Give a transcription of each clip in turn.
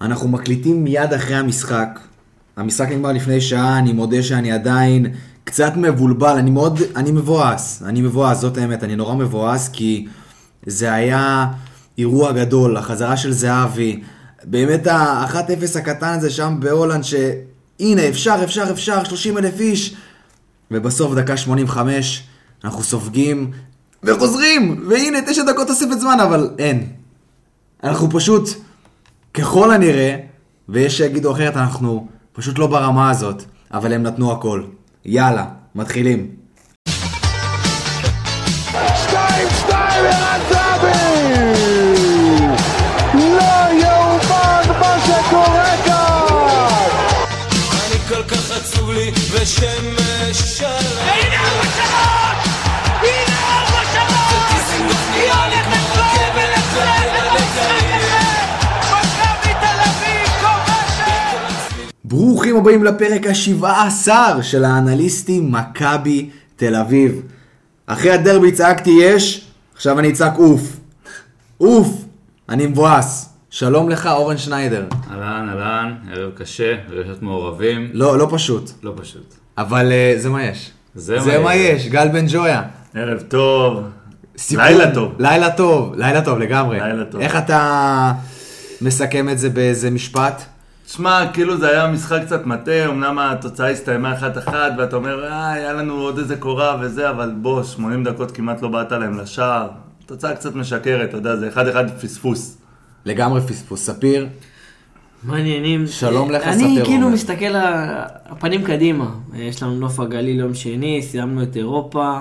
אנחנו מקליטים מיד אחרי המשחק. המשחק נגמר לפני שעה, אני מודה שאני עדיין קצת מבולבל, אני מאוד, אני מבואס, אני מבואס, זאת האמת, אני נורא מבואס, כי זה היה אירוע גדול, החזרה של זהבי, באמת ה-1-0 הקטן הזה שם בהולנד, שהנה, אפשר, אפשר, אפשר, 30 אלף איש, ובסוף דקה 85, אנחנו סופגים וחוזרים, והנה, תשע דקות תוספת זמן, אבל אין. אנחנו פשוט, ככל הנראה, ויש שיגידו אחרת, אנחנו פשוט לא ברמה הזאת, אבל הם נתנו הכל. יאללה, מתחילים. שתיים, שתיים, ערן זהבי! לא ברוכים הבאים לפרק השבעה עשר של האנליסטים מכבי תל אביב. אחרי הדרבי צעקתי יש, עכשיו אני אצעק אוף. אוף! אני מבואס. שלום לך אורן שניידר. אהלן, אהלן, ערב קשה, רגשות מעורבים, לא, לא פשוט. לא פשוט. אבל uh, זה מה יש. זה זה מה מה יש. יש, גל בן ג'ויה. ערב טוב. סיפור- לילה טוב. לילה טוב, לילה טוב לגמרי. לילה טוב. איך אתה מסכם את זה באיזה משפט? תשמע, כאילו זה היה משחק קצת מטה, אמנם התוצאה הסתיימה אחת-אחת, ואתה אומר, אה, היה לנו עוד איזה קורה וזה, אבל בוא, 80 דקות כמעט לא באת להם לשער. תוצאה קצת משקרת, אתה יודע, זה אחד-אחד פספוס. לגמרי פספוס. ספיר, מעניינים. שלום לך, אני ספר, כאילו. מסתכל הפנים קדימה. יש לנו נוף הגליל יום שני, סיימנו את אירופה.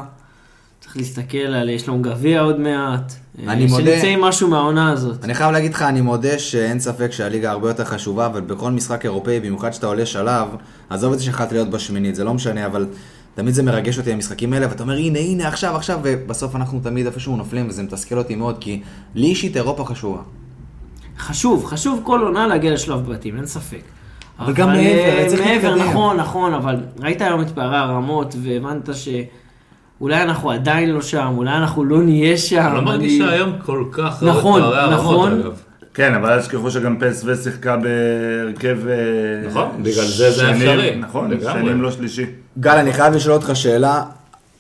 צריך להסתכל על, יש לנו גביע עוד מעט. אני מודה- שנמצא עם משהו מהעונה הזאת. אני חייב להגיד לך, אני מודה שאין ספק שהליגה הרבה יותר חשובה, אבל בכל משחק אירופאי, במיוחד שאתה עולה שלב, עזוב את זה שיכולת להיות בשמינית, זה לא משנה, אבל תמיד זה מרגש אותי המשחקים האלה, ואתה אומר, הנה, הנה, עכשיו, עכשיו, ובסוף אנחנו תמיד איפשהו נופלים, וזה מתסכל אותי מאוד, כי לי אישית אירופה חשובה. חשוב, חשוב כל עונה להגיע לשלב בתים, אין ספק. אבל גם מעבר, אה, צריך מעבר, להתקדם. נכון, נכון, אבל ראית היום את פערי הרמות, והבנת שאולי אנחנו עדיין לא שם, אולי אנחנו לא נהיה שם. לא אני- מרגישה היום כל כך רעות נכון, נכון. אגב. כן, אבל אל תשכחו שגם פסו שיחקה בהרכב... אה, נכון, בגלל זה זה אפשרי. נכון. שנים לא שלישי. גל, אני חייב לשאול אותך שאלה.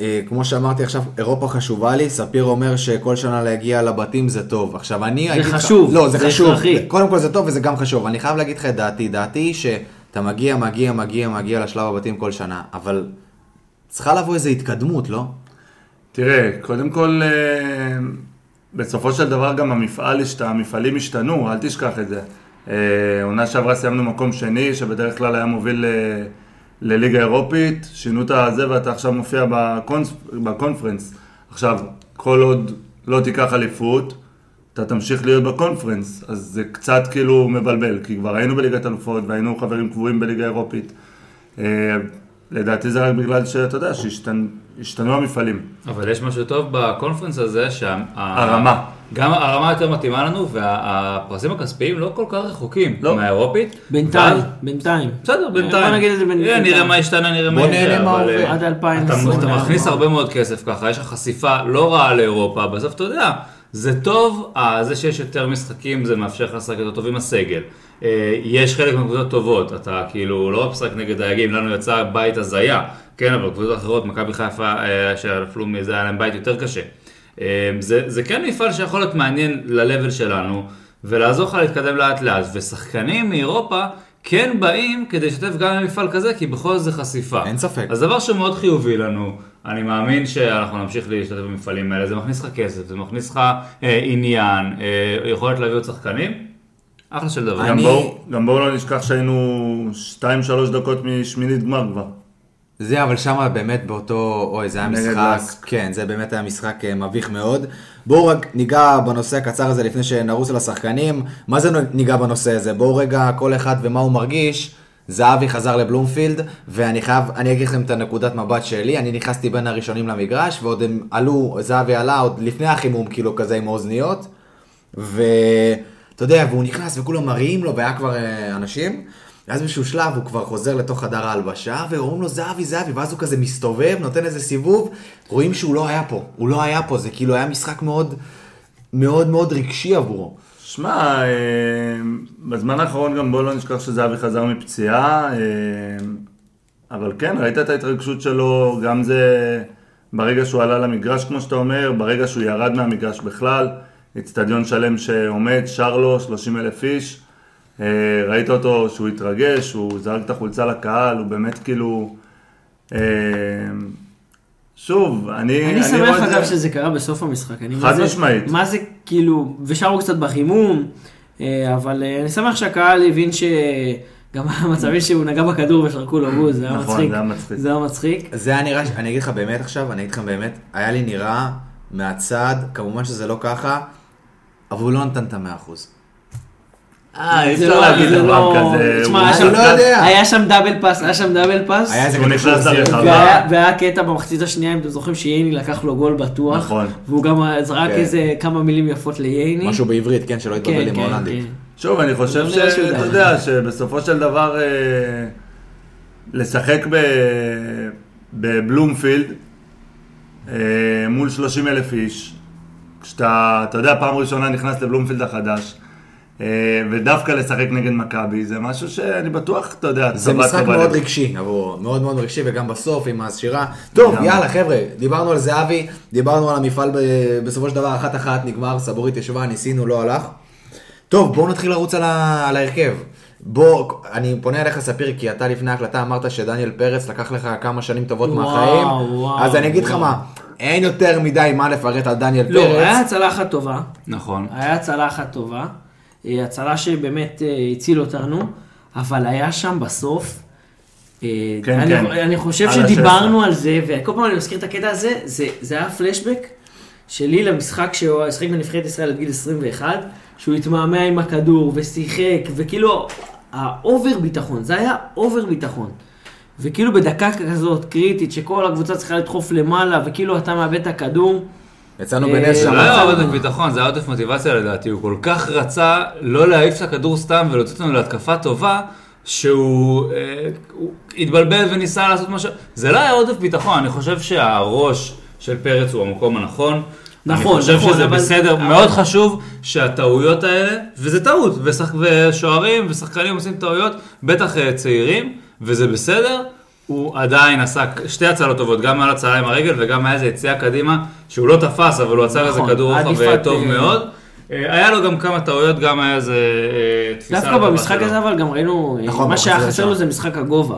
אה, כמו שאמרתי עכשיו, אירופה חשובה לי, ספיר אומר שכל שנה להגיע לבתים זה טוב. עכשיו, אני... אגיד לך- חשוב, לא, זה זה חשוב. הכרחי. קודם כל זה טוב וזה גם חשוב. אני חייב להגיד לך את דעתי. דעתי היא שאתה מגיע, מגיע, מגיע, מגיע לשלב הבתים כל שנה, אבל צריכה לבוא איזו התקדמות, לא? תראה, קודם כל, אה, בסופו של דבר גם המפעל, המפעלים השתנו, אל תשכח את זה. אה, עונה שעברה סיימנו מקום שני, שבדרך כלל היה מוביל ל- לליגה אירופית, שינו את הזה ואתה עכשיו מופיע בקונס, בקונפרנס. עכשיו, כל עוד לא תיקח אליפות, אתה תמשיך להיות בקונפרנס, אז זה קצת כאילו מבלבל, כי כבר היינו בליגת אלופות והיינו חברים קבועים בליגה האירופית. אה, לדעתי זה רק בגלל שאתה יודע, שהשתנו המפעלים. אבל יש משהו טוב בקונפרנס הזה, שה... הרמה. גם הרמה יותר מתאימה לנו, והפרסים הכספיים לא כל כך רחוקים לא. מהאירופית. בינתיים, ואז- בינתיים. בסדר, בינתיים. בוא נגיד את זה אה, בינתיים. נראה מה ישתנה, נראה מה בוא יקרה. נראה מה אבל, עובר. אה, עד אתה, 2024. אתה מכניס הרבה מאוד כסף ככה, יש לך חשיפה לא רעה לאירופה, בסוף אתה יודע, זה טוב, אה, זה שיש יותר משחקים זה מאפשר לך לשחק יותר טוב עם הסגל. אה, יש חלק מהקבוצות טובות, אתה כאילו לא משחק נגד דייגים, לנו יצא בית הזיה, כן, אבל קבוצות אחרות, מכבי חיפה אה, שנפלו מזה, היה להם בית יותר קשה. אה, זה, זה כן מפעל שיכול להיות מעניין ל-level שלנו, ולעזור לך להתקדם לאט לאט, ושחקנים מאירופה כן באים כדי לשתף גם במפעל כזה, כי בכל זאת זה חשיפה. אין ספק. אז דבר שמאוד חיובי לנו, אני מאמין שאנחנו נמשיך להשתתף במפעלים האלה, זה מכניס לך כסף, זה מכניס לך אה, עניין, אה, יכולת להביא עוד שחקנים, אחלה של דבר. אני- גם בואו, גם בואו לא נשכח שהיינו 2-3 דקות משמינית גמר כבר. זה אבל שמה באמת באותו, אוי זה היה משחק, לאסק. כן זה באמת היה משחק אה, מביך מאוד. בואו רק ניגע בנושא הקצר הזה לפני שנרוץ על השחקנים. מה זה ניגע בנושא הזה? בואו רגע כל אחד ומה הוא מרגיש. זהבי חזר לבלומפילד, ואני חייב, אני אגיד לכם את הנקודת מבט שלי, אני נכנסתי בין הראשונים למגרש, ועוד הם עלו, זהבי עלה עוד לפני החימום כאילו כזה עם האוזניות, ואתה יודע, והוא נכנס וכולם מריעים לו, והיה כבר אה, אנשים, ואז באיזשהו שלב הוא כבר חוזר לתוך חדר ההלבשה, ואומרים לו זהבי, זהבי, ואז הוא כזה מסתובב, נותן איזה סיבוב, רואים שהוא לא היה פה, הוא לא היה פה, זה כאילו היה משחק מאוד מאוד מאוד רגשי עבורו. שמע, אה, בזמן האחרון גם בואו לא נשכח שזהבי חזר מפציעה, אה, אבל כן, ראית את ההתרגשות שלו, גם זה ברגע שהוא עלה למגרש, כמו שאתה אומר, ברגע שהוא ירד מהמגרש בכלל, אצטדיון שלם שעומד, שר לו, 30 אלף איש, אה, ראית אותו שהוא התרגש, הוא זרק את החולצה לקהל, הוא באמת כאילו... אה, שוב, אני... אני שמח אגב זה- שזה קרה בסוף המשחק. אני חד מה זה- משמעית. מה זה כאילו, ושרו קצת בחימום, אה, אבל אני שמח שהקהל הבין שגם המצבים שהוא נגע בכדור ושרקו לו בוז, זה היה נכון, מצחיק. זה היה מצחיק. זה היה מצחיק. זה היה נראה, אני אגיד לך באמת עכשיו, אני אגיד לך באמת, היה לי נראה מהצד, כמובן שזה לא ככה, אבל הוא לא נתן את המאה אחוז. אה, אי זה אפשר לא- להגיד דבר לא- כזה. תשמע, היה שם- לא. היה שם דאבל פאס, היה שם דאבל פאס. היה איזה נכנס לרחבה. והיה קטע במחצית השנייה, אם אתם זוכרים שייני לקח לו גול בטוח. נכון. והוא גם זרק כן. איזה כמה מילים יפות לייני. משהו בעברית, כן, שלא כן, יתבלבל עם כן, ההולנדית. כן. שוב, אני חושב שאתה יודע. שבסופו של דבר אה, לשחק ב- בבלומפילד אה, מול 30 אלף איש, כשאתה, אתה יודע, פעם ראשונה נכנס לבלומפילד החדש, אה, ודווקא לשחק נגד מכבי, זה משהו שאני בטוח, אתה יודע, זה משחק מאוד. רגשי עבורו, מאוד מאוד רגשי, וגם בסוף עם השירה. טוב. יאללה חבר'ה, דיברנו על זהבי, דיברנו על המפעל ב- בסופו של דבר אחת אחת, נגמר, סבורית ישבה, ניסינו, לא הלך. טוב, בואו נתחיל לרוץ על, ההרכב. בוא, אני פונה אליך ספיר, כי אתה לפני ההקלטה אמרת שדניאל פרץ לקח לך כמה שנים טובות וואו, מהחיים. וואו, אז אני אגיד לך. מה, אין יותר מדי מה לפרט על דניאל לא, היה פרץ. צלחת טובה. נכון. היה צלחת טובה. אה, הצלה שבאמת אה, הציל אותנו, אבל היה שם בסוף. אה, כן, אני, כן. אני חושב על שדיברנו על זה, וכל פעם אני מזכיר את הקטע הזה, זה, זה היה פלשבק שלי למשחק שהוא שיחק בנבחרת ישראל עד גיל 21, שהוא התמהמה עם הכדור ושיחק, וכאילו ה over ביטחון, זה היה over ביטחון. וכאילו בדקה כזאת קריטית, שכל הקבוצה צריכה לדחוף למעלה, וכאילו אתה מאבד את הכדור. יצאנו אה, בנס זה שם. לא היה עודף ביטחון, זה היה עודף מוטיבציה לדעתי, הוא כל כך רצה לא להעיף את הכדור סתם ולהוציא אותנו להתקפה טובה, שהוא אה, התבלבל וניסה לעשות משהו, זה לא היה עודף ביטחון, אני חושב שהראש של פרץ הוא המקום הנכון. נכון, אני חושב נכון, שזה אבל- בסדר, אבל- מאוד חשוב שהטעויות האלה, וזה טעות. ושוערים ושחקנים עושים טעויות, בטח אה, צעירים, וזה בסדר. הוא עדיין עשה שתי הצלות טובות, גם על הצלה עם הרגל וגם היה איזה יציאה קדימה, שהוא לא תפס, אבל הוא עצר איזה נכון, כדור רוחב טוב אה, מאוד. אה, היה לו גם כמה טעויות, גם היה איזה אה, תפיסה. דווקא במשחק. הזה אבל גם ראינו, נכון, מה שהיה במחצית חסר. לו זה משחק הגובה.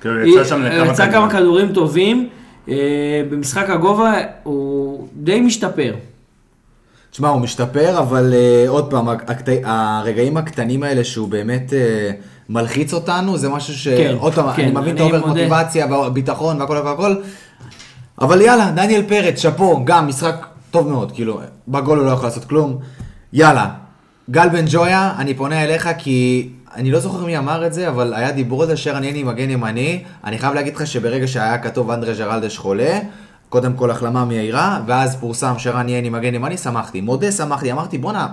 כאילו, יצא שם לכמה יצא כמה כדורים. טובים, במשחק הגובה הוא די משתפר. תשמע, הוא משתפר, אבל אה, עוד פעם, הקט... הרגעים הקטנים האלה שהוא באמת אה, מלחיץ אותנו, זה משהו ש... כן, עוד פעם, כן, אני מבין את ה over מוטיבציה והביטחון והכל והכל והכל, אבל יאללה, דניאל פרץ, שאפו, גם משחק טוב מאוד, כאילו, בגול הוא לא יכול לעשות כלום. יאללה, גל בן ג'ויה, אני פונה אליך כי אני לא זוכר מי אמר את זה, אבל היה דיבור על זה שרן יני מגן ימני. אני חייב להגיד לך שברגע שהיה כתוב אנדרה ג'רלדש חולה, קודם כל החלמה מהירה, ואז פורסם שרן יני מגן ימני, שמחתי. מודה, שמחתי, אמרתי בואנה,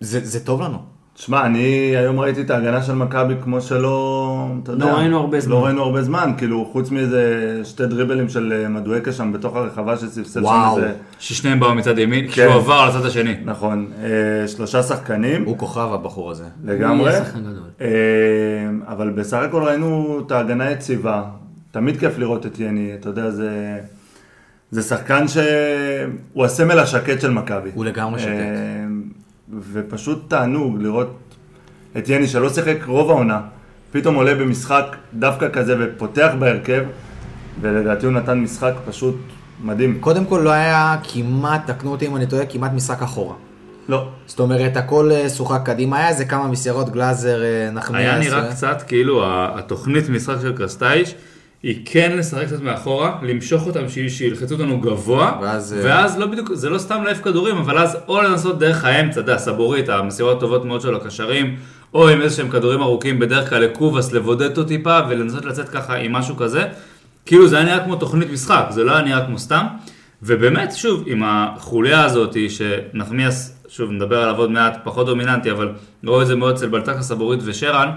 זה, זה טוב לנו. שמע, אני היום ראיתי את ההגנה של מכבי כמו שלא, אתה יודע, ראינו הרבה זמן. לא ראינו הרבה זמן, כאילו, חוץ מאיזה שתי דריבלים של אה, מדואקה שם בתוך הרחבה שספסל שם וואו. איזה, ששניהם באו מצד ימין, כן. כשהוא עבר על הצד השני. נכון, אה, שלושה שחקנים, הוא כוכב הבחור הזה. לגמרי, הוא יהיה שחקן גדול. אה, אבל בסך הכל ראינו את ההגנה יציבה, תמיד כיף לראות את יני, אתה יודע, זה... זה שחקן שהוא הסמל השקט של מכבי. הוא לגמרי שקט. אה, ופשוט תענוג לראות את יני שלא שיחק רוב העונה, פתאום עולה במשחק דווקא כזה ופותח בהרכב, ולדעתי הוא נתן משחק פשוט מדהים. קודם כל לא היה כמעט, תקנו אותי אם אני טועה, כמעט משחק אחורה. לא, זאת אומרת, הכל אה, שוחק קדימה, היה איזה כמה מסירות גלאזר, אה, נחמיאס. היה נראה אה, קצת כאילו התוכנית משחק של קרסטייש היא כן לשחק קצת מאחורה, למשוך אותם ש- שילחצו אותנו גבוה, ואז, אה, ואז לא בדיוק, זה לא סתם להעיף כדורים, אבל אז או לנסות דרך האמצע, אתה יודע, סבורית, המסירות הטובות מאוד של הקשרים, או עם איזה שהם כדורים ארוכים בדרך כלל לקובאס, לבודד אותו טיפה ולנסות לצאת ככה עם משהו כזה. כאילו זה היה נראה כמו תוכנית משחק, זה לא היה נראה כמו סתם. ובאמת, שוב, עם החוליה הזאת, שנחמיאס, שוב, נדבר עליו עוד מעט, פחות דומיננטי, אבל ראו את זה מאוד אצל בלטקה סבורית ושרן,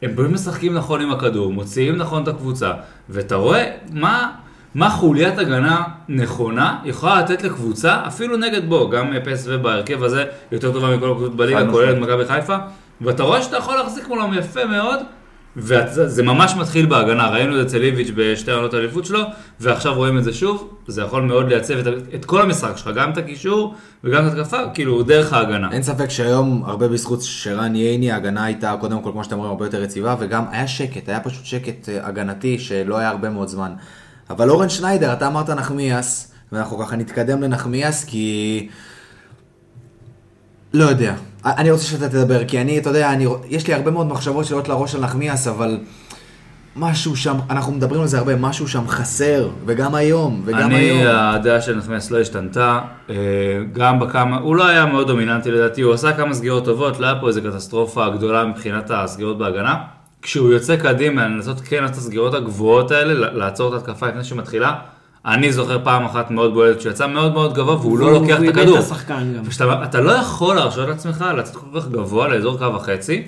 שהם באמת משחקים נכון עם הכדור, מוציאים נכון את הקבוצה, ואתה רואה מה, מה חוליית הגנה נכונה יכולה לתת לקבוצה, אפילו נגד בו, גם פסו בהרכב הזה יותר טובה מכל הקבוצות בליגה, כולל את. מכבי חיפה, ואתה רואה שאתה יכול להחזיק מולם יפה מאוד, וזה ממש מתחיל בהגנה, ראינו את זה אצל איביץ' בשתי העונות האליפות שלו, ועכשיו רואים את זה שוב, זה יכול מאוד לייצב את, את כל המשחק שלך, גם את הקישור וגם את התקפה, כאילו דרך ההגנה. אין ספק שהיום, הרבה בזכות שרן ייני, ההגנה הייתה קודם כל, כמו שאתם רואים, הרבה יותר יציבה, וגם היה שקט, היה פשוט שקט אה, הגנתי שלא היה הרבה מאוד זמן. אבל אורן שניידר, אתה אמרת נחמיאס, ואנחנו ככה נתקדם לנחמיאס, כי... לא יודע. אני רוצה שאתה תדבר, כי אני, אתה יודע, אני, יש לי הרבה מאוד מחשבות שעולות לראש על נחמיאס, אבל משהו שם, אנחנו מדברים על זה הרבה, משהו שם חסר, וגם היום, וגם אני, היום. הדעה של נחמיאס לא השתנתה, אה, גם בכמה, הוא לא היה מאוד דומיננטי לדעתי, הוא עשה כמה סגירות טובות, לא היה פה איזו קטסטרופה גדולה מבחינת הסגירות בהגנה. כשהוא יוצא קדימה לנסות כן לעשות את הסגירות הגבוהות האלה, לעצור את ההתקפה לפני שהיא מתחילה, אני זוכר פעם אחת מאוד בולטת, שהוא יצא מאוד מאוד גבוה והוא לא לוקח את הכדור. אתה לא יכול להרשות לעצמך לצאת כל כך גבוה לאזור קו החצי,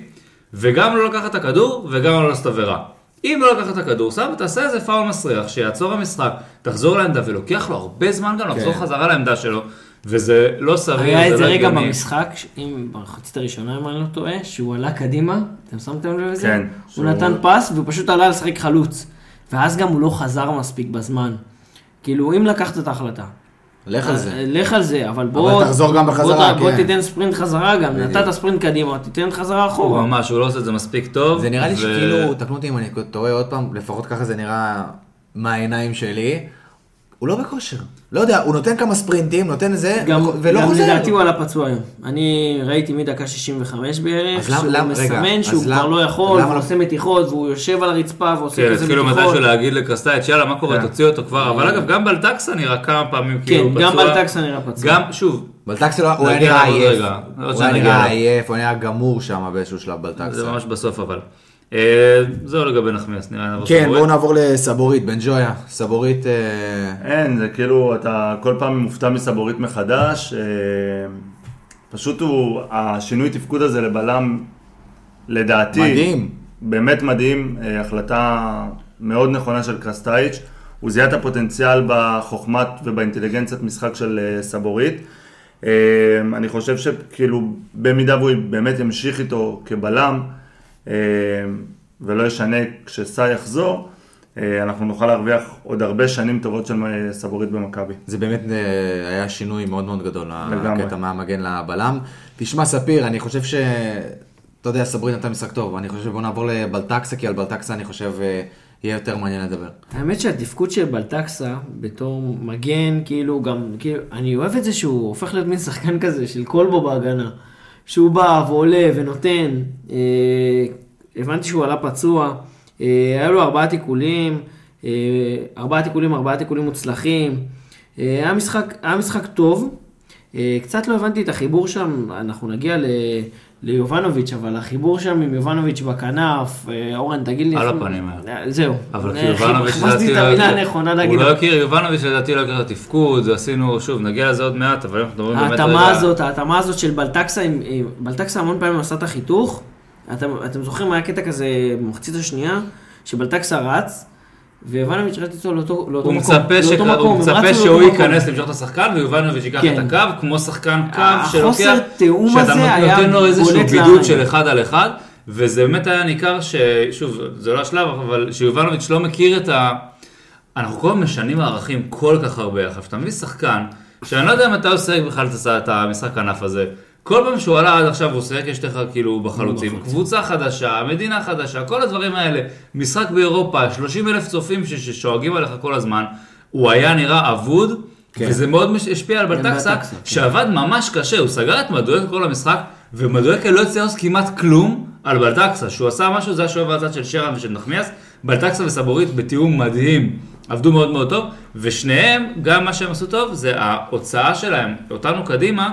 וגם לא לקחת את הכדור, וגם לא לעשות עבירה. אם לא לקחת את הכדור, סבבה, תעשה איזה פאול מסריח, שיעצור המשחק, תחזור לעמדה, ולוקח לו הרבה זמן גם לחזור כן. חזרה לעמדה שלו, וזה לא סביר, היה את זה לא רגע הגיוני. במשחק, אם במחצית הראשונה, אם אני לא טועה, שהוא עלה קדימה, אתם שמתם לב לזה? כן, הוא שהוא- נתן פס והוא פשוט עלה לשחק חלוץ. ואז גם הוא לא חזר מספיק בזמן. כאילו, אם לקחת את ההחלטה, לך על זה. אה, לך על זה, אבל בוא... תחזור גם בחזרה, בוא, בוא כן. תיתן ספרינט חזרה גם, נתת ספרינט קדימה, תיתן חזרה הוא אחורה. ממש, הוא לא עושה את זה מספיק טוב. זה נראה לי ו- שכאילו, תקנו אותי אם אני טועה עוד פעם, לפחות ככה זה נראה מהעיניים שלי. הוא לא בכושר. לא יודע, הוא נותן כמה ספרינטים, נותן זה, גם, ולא גם חוזר. לדעתי הוא עלה פצוע היום. אני ראיתי מדקה 65 בערך, שהוא רגע, מסמן שהוא אז כבר למה- לא יכול, והוא לא- עושה מתיחות, והוא יושב על הרצפה ועושה כן, כזה התחילו מתיחות. מתישהו להגיד לקרסטייץ', יאללה, מה קורה, כן. תוציא אותו כבר, אבל אגב, גם בלטקסה נראה כמה פעמים כן, כאילו גם פצוע. בלטקסה נראה פצוע. גם, שוב, בלטקסה לא- הוא היה נראה עייף. רגע, הוא היה נראה. עייף, הוא היה גמור שם באיזשהו שלב זה בלטקסה. ממש בסוף אבל. אה, זהו לגבי נחמיאס, נראה לי נעבור כן, סבורית. בואו נעבור לסבורית, בן ג'ויה. סבורית, אה, אין, זה כאילו, אתה כל פעם מופתע מסבורית מחדש. אה, פשוט הוא, השינוי תפקוד הזה לבלם, לדעתי, מדהים. באמת מדהים, החלטה מאוד נכונה של קרסטייץ'. הוא זיהה את הפוטנציאל בחוכמת ובאינטליגנציית משחק של סבורית. אני חושב שכאילו, במידה והוא באמת ימשיך איתו כבלם, ולא ישנה כשסע יחזור, אה, אנחנו נוכל להרוויח עוד הרבה שנים טובות של אה, סבורית במכבי. זה באמת אה, היה שינוי מאוד מאוד גדול, לגמרי. הקטע מהמגן לבלם. תשמע, ספיר, אני חושב ש... אתה יודע, סבורית נתן משחק טוב, אני חושב בוא נעבור לבלטקסה, כי על בלטקסה אני חושב יהיה יותר מעניין לדבר. האמת שהתפקוד של בלטקסה בתור מגן, כאילו גם, כאילו, אני אוהב את זה שהוא הופך להיות מין שחקן כזה של כלבו בהגנה. שהוא בא ועולה ונותן. אה, הבנתי שהוא עלה פצוע. אה, היה לו ארבעה תיקולים, אה, ארבעה תיקולים, ארבעה תיקולים מוצלחים. אה, היה משחק, היה משחק טוב. אה, קצת לא הבנתי את החיבור שם, אנחנו נגיע ל... ליובנוביץ', אבל החיבור שם עם יובנוביץ' בכנף, אה, אורן, תגיד לי... על הפנים אה, זהו. אבל אה, כי יובנוביץ' חיפשתי את המילה הנכונה הוא להגיד. לא הכיר, יובנוביץ' לדעתי לא הכיר את התפקוד, עשינו, שוב, נגיע לזה עוד מעט, אבל אנחנו מדברים באמת ההתאמה הזאת, ההתאמה הזאת של בלטקסה, בלטקסה המון פעמים עשה את החיתוך. אתם זוכרים, היה קטע כזה במחצית השנייה, שבלטקסה רץ, ויובנוביץ' רץ איתו לאותו הוא מקום. מצפה, שק... לאותו הוא מצפה שהוא. ייכנס למשוך את השחקן ויובנוביץ' ייקח כן. את הקו, כמו שחקן קו החוסר שלוקח, שאתה נותן לו איזשהו בידוד. של אחד על אחד, וזה באמת היה ניכר ששוב, זה לא השלב, אבל שיובנוביץ' לא מכיר את ה... אנחנו כל הזמן משנים מערכים כל כך הרבה, עכשיו אתה מביא שחקן, שאני לא יודע מתי הוא שיחק בכלל את המשחק כנף הזה. כל פעם שהוא עלה עד עכשיו הוא שיחק יש לך כאילו בחלוצים, קבוצה חדשה, מדינה חדשה, כל הדברים האלה, משחק באירופה, 30 אלף צופים ששואגים עליך כל הזמן, הוא היה נראה אבוד, כן. וזה מאוד מש- השפיע על בלטקסה, בלטקסה, כן. שעבד ממש קשה, הוא סגר את מדואקה כל המשחק, ומדואקה לא הצליח לעשות כמעט כלום על בלטקסה, שהוא עשה משהו, זה היה שואב הצד של שרן ושל נחמיאס, בלטקסה וסבורית בתיאום מדהים, עבדו מאוד מאוד טוב, ושניהם, גם מה שהם עשו טוב, זה ההוצאה שלהם, אותנו קדימה,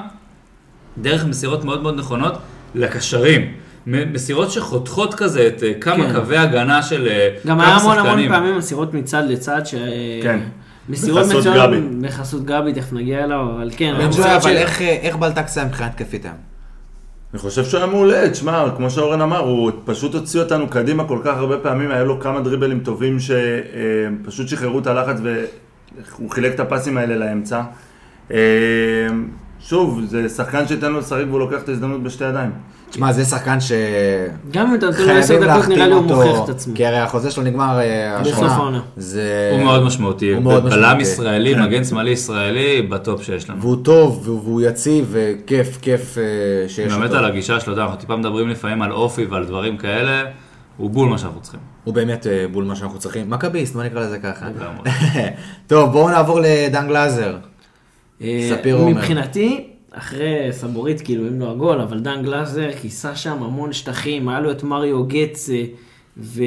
דרך מסירות מאוד מאוד נכונות לקשרים. מסירות שחותכות כזה את אה, כמה כן. קווי הגנה של אה, גם כמה היה המון המון שחקנים. פעמים מסירות מצד לצד, ש... כן. מסירות בחסות מצוינות גבי. בחסות גבי, תכף נגיע אליו, אבל כן. המסירות ג'ויה, אבל איך, אה, איך בלטקסה היה מבחינה התקפית היום? אני חושב שהוא היה מעולה, תשמע, כמו שאורן אמר, הוא פשוט הוציא אותנו קדימה כל כך הרבה פעמים, היה לו כמה דריבלים טובים שפשוט שחררו את הלחץ הוא חילק את הפסים האלה לאמצע. שוב, זה שחקן שייתן לו לשחק והוא לוקח את ההזדמנות בשתי ידיים. תשמע, זה שחקן ש... גם אם אתה נותן לו עשר דקות, נראה לי הוא מוכיח את עצמו. כי הרי החוזה שלו נגמר אה, השנה. זה... הוא מאוד משמעותי. הוא מאוד בלם משמעותי. ישראלי, כן. מגן שמאלי ישראלי, בטופ שיש לנו. והוא טוב, והוא יציב, וכיף, כיף אה, שיש באמת אותו. על הגישה שלו, אנחנו טיפה מדברים לפעמים על אופי ועל דברים כאלה, הוא בול מה שאנחנו צריכים. הוא באמת אה, בול מה שאנחנו צריכים. מכביסט, בוא נקרא לזה ככה. טוב, בואו נעבור לדן גלאזר. אה, ספיר עומר. מבחינתי, אחרי סבורית, כאילו, אם לא הגול, אבל דן גלאזר כיסה שם המון שטחים, היה לו את מריו גץ, ו...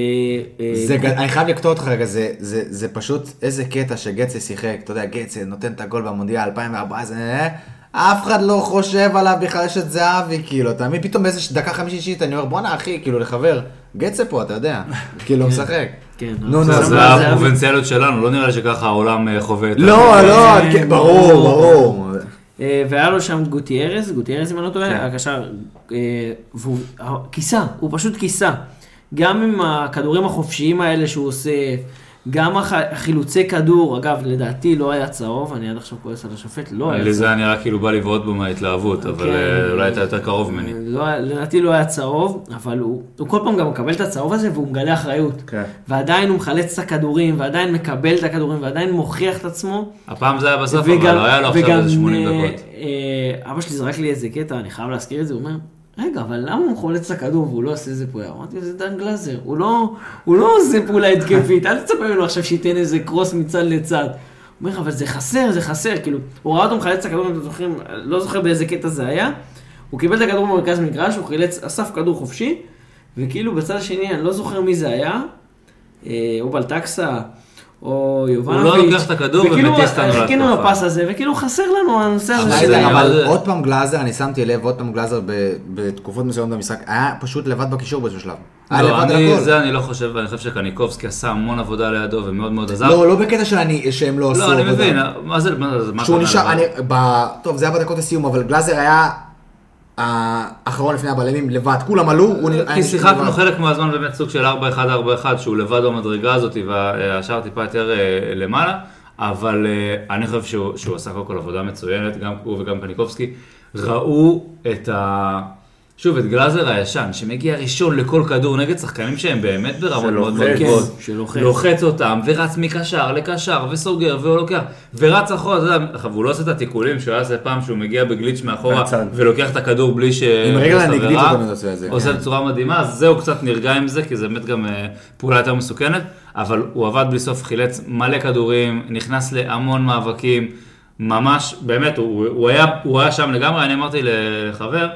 אה, זה, אני חייב לקטוע אותך רגע, זה, זה, זה פשוט איזה קטע שגצה שיחק, אתה יודע, גצה נותן את הגול במונדיאל 2014, אה, אף אחד לא חושב עליו בכלל יש את זהבי, כאילו, אתה מבין, פתאום באיזה דקה חמישית אני אומר, בואנה אחי, כאילו, לחבר, גצה פה, אתה יודע, כאילו, הוא משחק. כן, נו, אבל נו, זה זה לא- הפרובינציאליות שלנו, לא נראה לי שככה העולם אה, חווה את לא, ה- לא, כן, כן, ברור, ברור. אה, והיה לו שם את גוטיירז, גוטיירז אם אני לא כן. טועה, הקשר, אה, והוא אה, כיסה, הוא פשוט כיסה. גם עם הכדורים החופשיים האלה שהוא עושה, גם הח- החילוצי כדור, אגב, לדעתי לא היה צהוב, אני עד עכשיו כועס על השופט, לא היה צהוב. זה היה נראה כאילו בא לבעוט בו מההתלהבות, אבל כן. אה, אולי אתה יותר קרוב ממני. לא, היה- לדעתי לא היה צהוב, אבל הוא, הוא כל פעם גם מקבל את הצהוב הזה והוא מגלה אחריות. כן. ועדיין הוא מחלץ את הכדורים, ועדיין מקבל את הכדורים, ועדיין מוכיח את עצמו. הפעם זה היה בסוף, אבל לא היה לו עכשיו איזה 80 אה, דקות. אה, אבא שלי זרק לי איזה קטע, אני חייב להזכיר את זה, הוא אומר, רגע, אבל למה הוא חולץ את הכדור והוא לא עושה איזה פעולה? אמרתי, זה דן גלאזר, הוא לא, הוא לא עושה פעולה התקפית, אל תצפה ממנו עכשיו שייתן איזה קרוס מצד לצד. הוא אומר, אבל זה חסר, זה חסר, כאילו, הוא ראה אותו מחלץ את הכדור, אתם זוכרים, לא זוכר באיזה קטע זה היה, הוא קיבל את הכדור במרכז מגרש, הוא חילץ, אסף כדור חופשי, וכאילו בצד השני, אני לא זוכר מי זה היה, אה, או בלטקסה, או יובנוביץ'. לא לוקח את הכדור ומטיס אותנו חיכינו להתקפה. לפס הזה, וכאילו חסר לנו הנושא הזה אבל עוד פעם גלאזר, אני שמתי לב, עוד פעם גלאזר ב- בתקופות מסוימות במשחק, היה פשוט לבד בקישור באיזשהו שלב. היה לא, לבד על. זה אני לא חושב, ואני חושב שקניקובסקי עשה המון עבודה לידו ומאוד מאוד עזר. לא, לא בקטע שהם לא עשו לא, אני עבודה. מבין, מה זה, מה זה, מה שהוא נשאר, לבד? אני, ב... טוב, זה היה בדקות הסיום, אבל גלאזר היה האחרון לפני הבלמים לבד, כולם עלו, הוא נראה... כי שיחקנו חלק מהזמן באמת סוג של 4-1-4-1 שהוא לבד במדרגה הזאת והשאר טיפה יותר אה, למעלה, אבל אה, אני חושב שהוא, שהוא עשה קודם כל עבודה מצוינת, גם הוא וגם קניקובסקי, ראו את ה... שוב, את גלאזר הישן, שמגיע ראשון לכל כדור נגד שחקנים שהם באמת ברמות מאוד מאוד שלוחץ. גבוהות. שלוחץ. לוחץ אותם, ורץ מקשר לקשר, וסוגר, והוא לוקח, ורץ אחורה, אתה יודע, והוא לא עושה את התיקולים שהוא היה עושה פעם שהוא מגיע בגליץ' מאחורה. ולוקח את הכדור בלי ש... עם רגל הנגדית. הוא תמיד עושה את זה, עושה כן. בצורה מדהימה, אז זהו קצת נרגע עם זה, כי זה באמת גם אה, פעולה יותר מסוכנת, אבל הוא עבד בלי סוף, חילץ מלא כדורים, נכנס להמון מאבקים, ממש, באמת, הוא, הוא, היה, הוא היה שם לגמרי, אני אמרתי לחבר,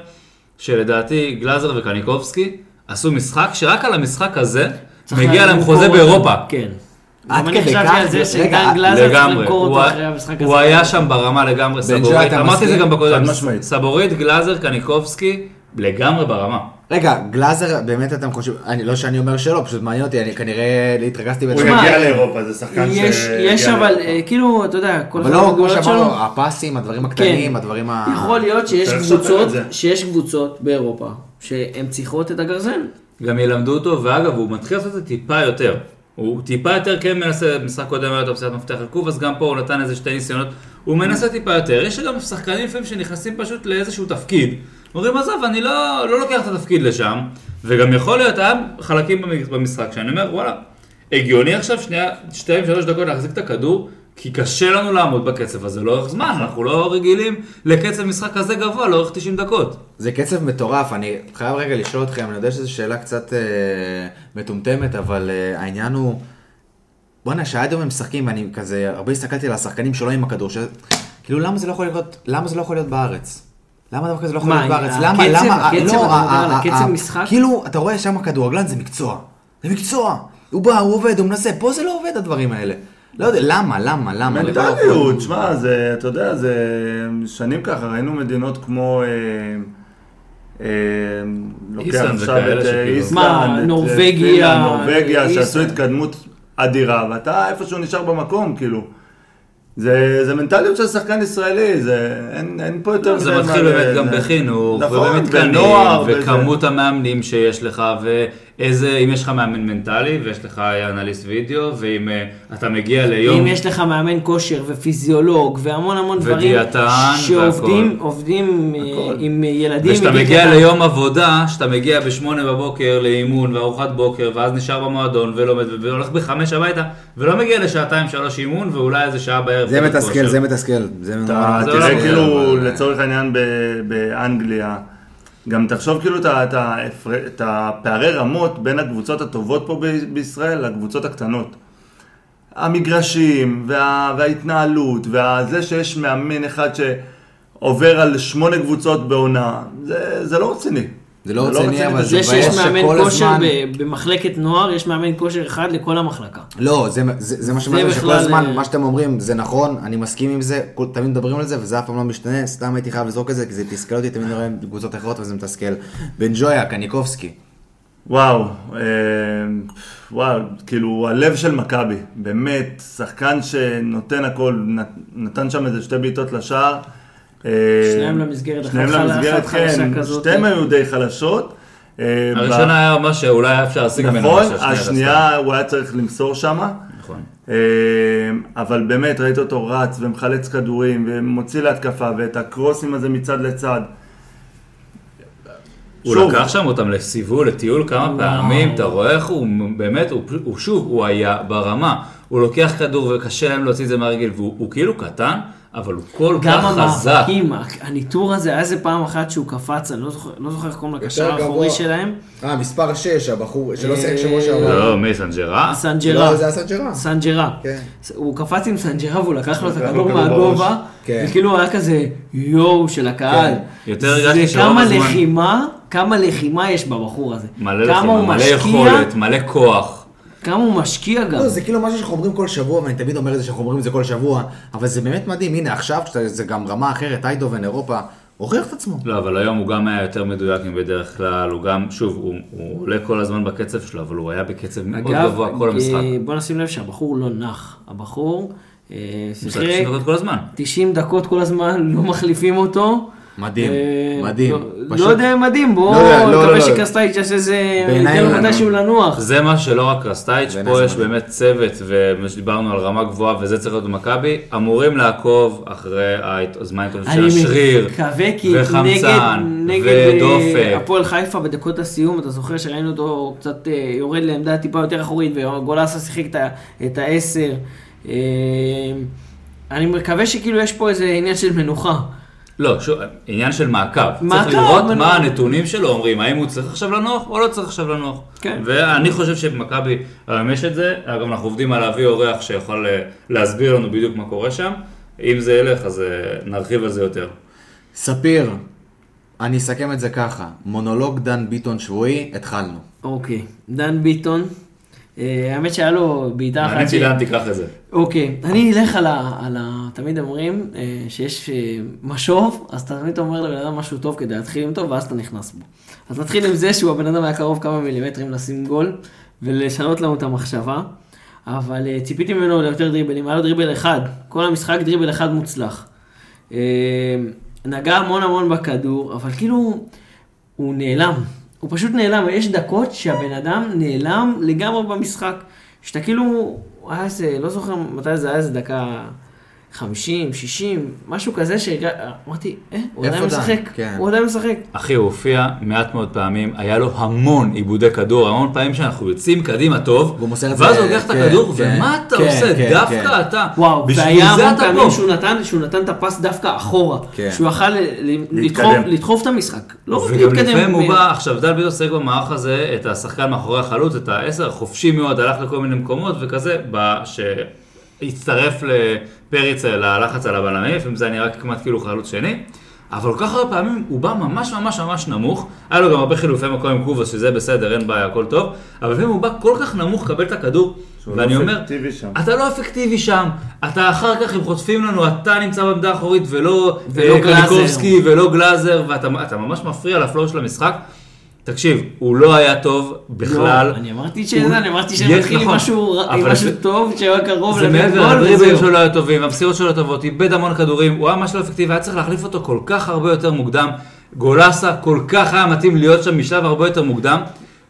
שלדעתי גלאזר וקניקובסקי עשו משחק, שרק על המשחק הזה, מגיע להם חוזה. באירופה. כן. עד כדי חשבתי כך? על זה רגע, שדן גלאזר צריך לגמרי, למכור הוא, אותו אחרי המשחק הזה. הוא היה שם ברמה לגמרי, סבורית, אמרתי את זה? גם בקודם. סבורית, גלאזר, קניקובסקי, לגמרי ברמה. רגע, גלאזר, באמת אתם חושבים, אני, לא שאני אומר שלא, פשוט מעניין אותי, אני כנראה התרגזתי הוא יגיע לאירופה, זה שחקן יש, שיגיע יש אבל, לאירופה. אה, כאילו, אתה יודע, כל אבל אחד לא, כמו שאמרנו. הפסים, הדברים הקטנים, הדברים ה... יכול להיות שיש קבוצות. שיש קבוצות באירופה, שהן צריכות את הגרזן. גם ילמדו אותו, ואגב, הוא מתחיל לעשות את זה טיפה יותר. הוא טיפה יותר כן מנסה, במשחק קודם היה יותר פסיעת מפתח עיכוב, אז גם פה הוא נתן איזה שתי ניסיונות. הוא מנסה טיפה יותר. יש גם שחקנים לפעמים שנכנסים פשוט לאיזשהו תפקיד. אומרים, עזוב, אני לא, לא לוקח את התפקיד לשם, וגם יכול להיות, היה חלקים במ- במשחק שאני אומר, וואלה, הגיוני עכשיו שנייה, שתיים, שלוש דקות להחזיק את הכדור, כי קשה לנו לעמוד בקצב הזה לאורך זמן, אנחנו לא רגילים לקצב משחק כזה גבוה לאורך 90 דקות. זה קצב מטורף, אני חייב רגע לשאול אתכם, אני יודע שזו שאלה קצת אה, מטומטמת, אבל אה, העניין הוא, בואנה, שהאדום הם משחקים, ואני כזה, הרבה הסתכלתי על השחקנים שלו עם הכדור, ש... כאילו למה זה לא יכול להיות, למה זה לא יכול להיות בארץ? למה דבר כזה לא יכול להיות בארץ? למה, למה, הקצב, לא, הקצב משחק? כאילו, אתה רואה שם כדורגלן זה מקצוע, זה מקצוע, הוא בא, הוא עובד, הוא מנסה, פה זה לא עובד הדברים האלה. לא יודע, למה, למה, למה? מנטליות, שמע, זה, אתה יודע, זה שנים ככה, ראינו מדינות כמו... אה, אה, לוקח עכשיו את אה, שכאילו- איסלנד, נורבגיה, נורבגיה, שעשו. התקדמות אדירה, ואתה איפשהו נשאר במקום, כאילו. זה, זה מנטליות של שחקן ישראלי, זה, אין, אין פה יותר... זה מדי מתחיל מה- באמת גם זה- בחינוך, נכון, ובמתקנים, וכמות המאמנים שיש לך, איזה, אם יש לך מאמן מנטלי ויש לך אנליסט וידאו, ואם אה, אתה מגיע ליום... אם יש לך מאמן כושר ופיזיולוג והמון המון דברים שעובדים. עובדים אה, עם ילדים. מגיל מגיע קטן. ליום עבודה, שאתה מגיע בשמונה בבוקר לאימון וארוחת בוקר, ואז נשאר במועדון ולומד, והולך בחמש הביתה, ולא מגיע לשעתיים שלוש אימון, ואולי איזה שעה בערב. זה מתסכל. זה מתסכל. זה עולם מתסכל, כאילו, לצורך העניין ב- באנגליה, גם תחשוב כאילו את הפערי רמות בין הקבוצות הטובות פה בישראל לקבוצות הקטנות. המגרשים, וה, וההתנהלות, וזה שיש מאמן אחד שעובר על שמונה קבוצות בעונה, זה, זה לא רציני. זה לא רציני, אבל זה זה שיש מבאס מאמן שכל כושר הזמן... ב- במחלקת נוער, יש מאמן כושר אחד לכל המחלקה. לא, זה, זה, זה מה שאומרים, שכל בכלל, הזמן, אה, מה שאתם אומרים, זה נכון, אני מסכים עם זה, כל- תמיד מדברים על זה, וזה אף פעם לא משתנה, סתם הייתי חייב לזרוק את זה, כי זה תסכל אותי, תמיד רואה קבוצות אחרות וזה מתסכל. בן ג'ויה, קניקובסקי. וואו, אה, וואו, כאילו הלב של מכבי, באמת, שחקן שנותן הכל, נת- נתן שם איזה שתי בעיטות לשער. אה, שניהם למסגרת, שניהם למסגרת, כן, כזאת. שתיהם היו די חלשות. אה, הראשונה היה ממש שאולי היה אפשר להשיג ממנו נכון, משהו, השנייה השנייה הוא היה צריך למסור שמה. נכון. אה, אבל באמת, ראית אותו רץ ומחלץ כדורים ומוציא להתקפה ואת הקרוסים הזה מצד לצד. הוא שוב. לקח שם אותם לסיבוב, לטיול כמה פעמים, אתה רואה איך הוא באמת, הוא, הוא שוב, הוא היה ברמה. הוא לוקח כדור וקשה להם להוציא את זה מהרגיל, והוא הוא כאילו קטן, אבל הוא כל גם כך חזק. המאבקים, הניטור הזה, היה איזה פעם אחת שהוא קפץ, אני לא זוכר לא זוכר איך קוראים לקשר האחורי. שלהם. אה, מספר 6, הבחור שלא שיחק אה, שבוע שעבר. לא, מי סנג'רה? סנג'רה. לא, זה היה סנג'רה. סנג'רה. כן. הוא קפץ עם סנג'רה והוא לקח לו את הכדור כדור מהגובה. כן. וכאילו היה כזה יואו של הקהל. כן. יותר הרגשתי זה שרוב כמה הזמן- לחימה, כמה לחימה יש בבחור הזה. מלא כמה לחימה, מלא יכולת, מלא כוח. כמה הוא משקיע גם. לא, זה כאילו משהו שאנחנו אומרים כל שבוע, ואני תמיד אומר את זה שאנחנו אומרים את זה כל שבוע, אבל זה באמת מדהים, הנה עכשיו, זה גם רמה אחרת, איידובן, אירופה, הוכיח את עצמו. לא, אבל היום הוא גם היה יותר מדויק מבדרך כלל, הוא גם, שוב, הוא, הוא עולה כל הזמן בקצב שלו, אבל הוא היה בקצב מאוד אגב, גבוה כל המשחק. אה, בוא נשים לב שהבחור לא נח. הבחור אה, שיחק 90 דקות כל הזמן. 90 דקות כל הזמן, לא מחליפים אותו. מדהים, אה, מדהים. לא- לא יודע אם מדהים, בוא לא לא, נקווה. שקסטייץ' יעשה איזה, בעיניי ייתן לו. מתישהו לנוח. זה מה שלא רק רסטייץ', בעיניי פה יש. באמת צוות, ומה שדיברנו על רמה גבוהה, וזה צריך להיות במכבי, אמורים לעקוב אחרי הזמן של אני השריר, מקווה כי נגד, וחמצן, אה, ודופק. הפועל חיפה בדקות הסיום, אתה זוכר שראינו אותו קצת אה, יורד לעמדה טיפה יותר אחורית, וגולסה שיחק את העשר. אני מקווה שכאילו יש פה איזה עניין של מנוחה. לא, שוב, עניין של מעקב. מעקב, צריך לראות אבל- מה הנתונים שלו אומרים, האם הוא צריך עכשיו לנוח או לא צריך עכשיו לנוח. כן. ואני חושב שבמכבי היום יש את זה, אגב אנחנו עובדים על להביא אורח שיכול אה, להסביר לנו בדיוק מה קורה שם. אם זה ילך אז אה, נרחיב על זה יותר. ספיר, אני אסכם את זה ככה, מונולוג דן ביטון שבועי, התחלנו. אוקיי, דן ביטון. אה, האמת שהיה לו בעיטה אחת. אני ש- צילם תיקח את זה. אוקיי, אני אלך על ה... על ה... תמיד אומרים אה, שיש אה, משוב, אז אתה תמיד אומר לבן אדם משהו טוב כדי להתחיל עם טוב, ואז אתה נכנס בו. אז נתחיל עם זה שהוא הבן אדם היה קרוב כמה מילימטרים לשים גול, ולשנות לנו את המחשבה. אבל ציפיתי ממנו ליותר דריבלים, היה לו דריבל אחד, כל המשחק דריבל אחד מוצלח. נגע המון המון בכדור, אבל כאילו, הוא נעלם. הוא פשוט נעלם, יש דקות שהבן אדם נעלם לגמרי במשחק. שאתה כאילו, היה איזה, לא זוכר מתי זה היה איזה דקה 50, 60, משהו כזה שאמרתי, אה, הוא עדיין? משחק, כן. הוא עדיין משחק. אחי, הוא הופיע מעט מאוד פעמים, היה לו המון עיבודי כדור, המון פעמים שאנחנו יוצאים קדימה טוב, ואז הוא לוקח את כן, הכדור, כן, ומה אתה כן, עושה? כן, דווקא כן. אתה. וואו, והיה זה המון פעמים. שהוא נתן, שהוא נתן את הפס דווקא אחורה. כן. שהוא יכל. לדחוף, לדחוף את המשחק. לא רק וגם. לפעמים הוא בא, עכשיו דן ביטון שיחק במערך הזה, את השחקן מאחורי החלוץ, את העשר, חופשי מאוד, הלך לכל מיני מקומות וכזה, שהצטרף לפריץ ללחץ על הבלמים, לפעמים זה היה נראה כמעט כאילו חלוץ שני, אבל כל כך הרבה פעמים הוא בא ממש ממש ממש נמוך, היה לו גם הרבה חילופי מקום עם קובוס, שזה בסדר, אין בעיה, הכל טוב, אבל לפעמים הוא בא כל כך נמוך לקבל את הכדור, ואני לא אומר, שם. אתה לא אפקטיבי שם, אתה אחר כך הם חוטפים לנו, אתה נמצא בעמדה האחורית ולא ולא אה, גלאזר. קניקובסקי ולא גלאזר, ואתה אתה ממש מפריע לפלואו של המשחק. תקשיב, הוא לא היה טוב בכלל. לא, אני אמרתי שזה, אני אמרתי יש, שנתחיל עם נכון. משהו זה- טוב, שהיה קרוב זה לבית מעבר, הדריבלים. שלו לא היו טובים, המסירות שלו טובות, איבד המון כדורים, הוא היה ממש לא אפקטיבי, היה צריך להחליף אותו כל כך הרבה יותר מוקדם. גולסה כל כך היה מתאים להיות שם משלב הרבה יותר מוקדם,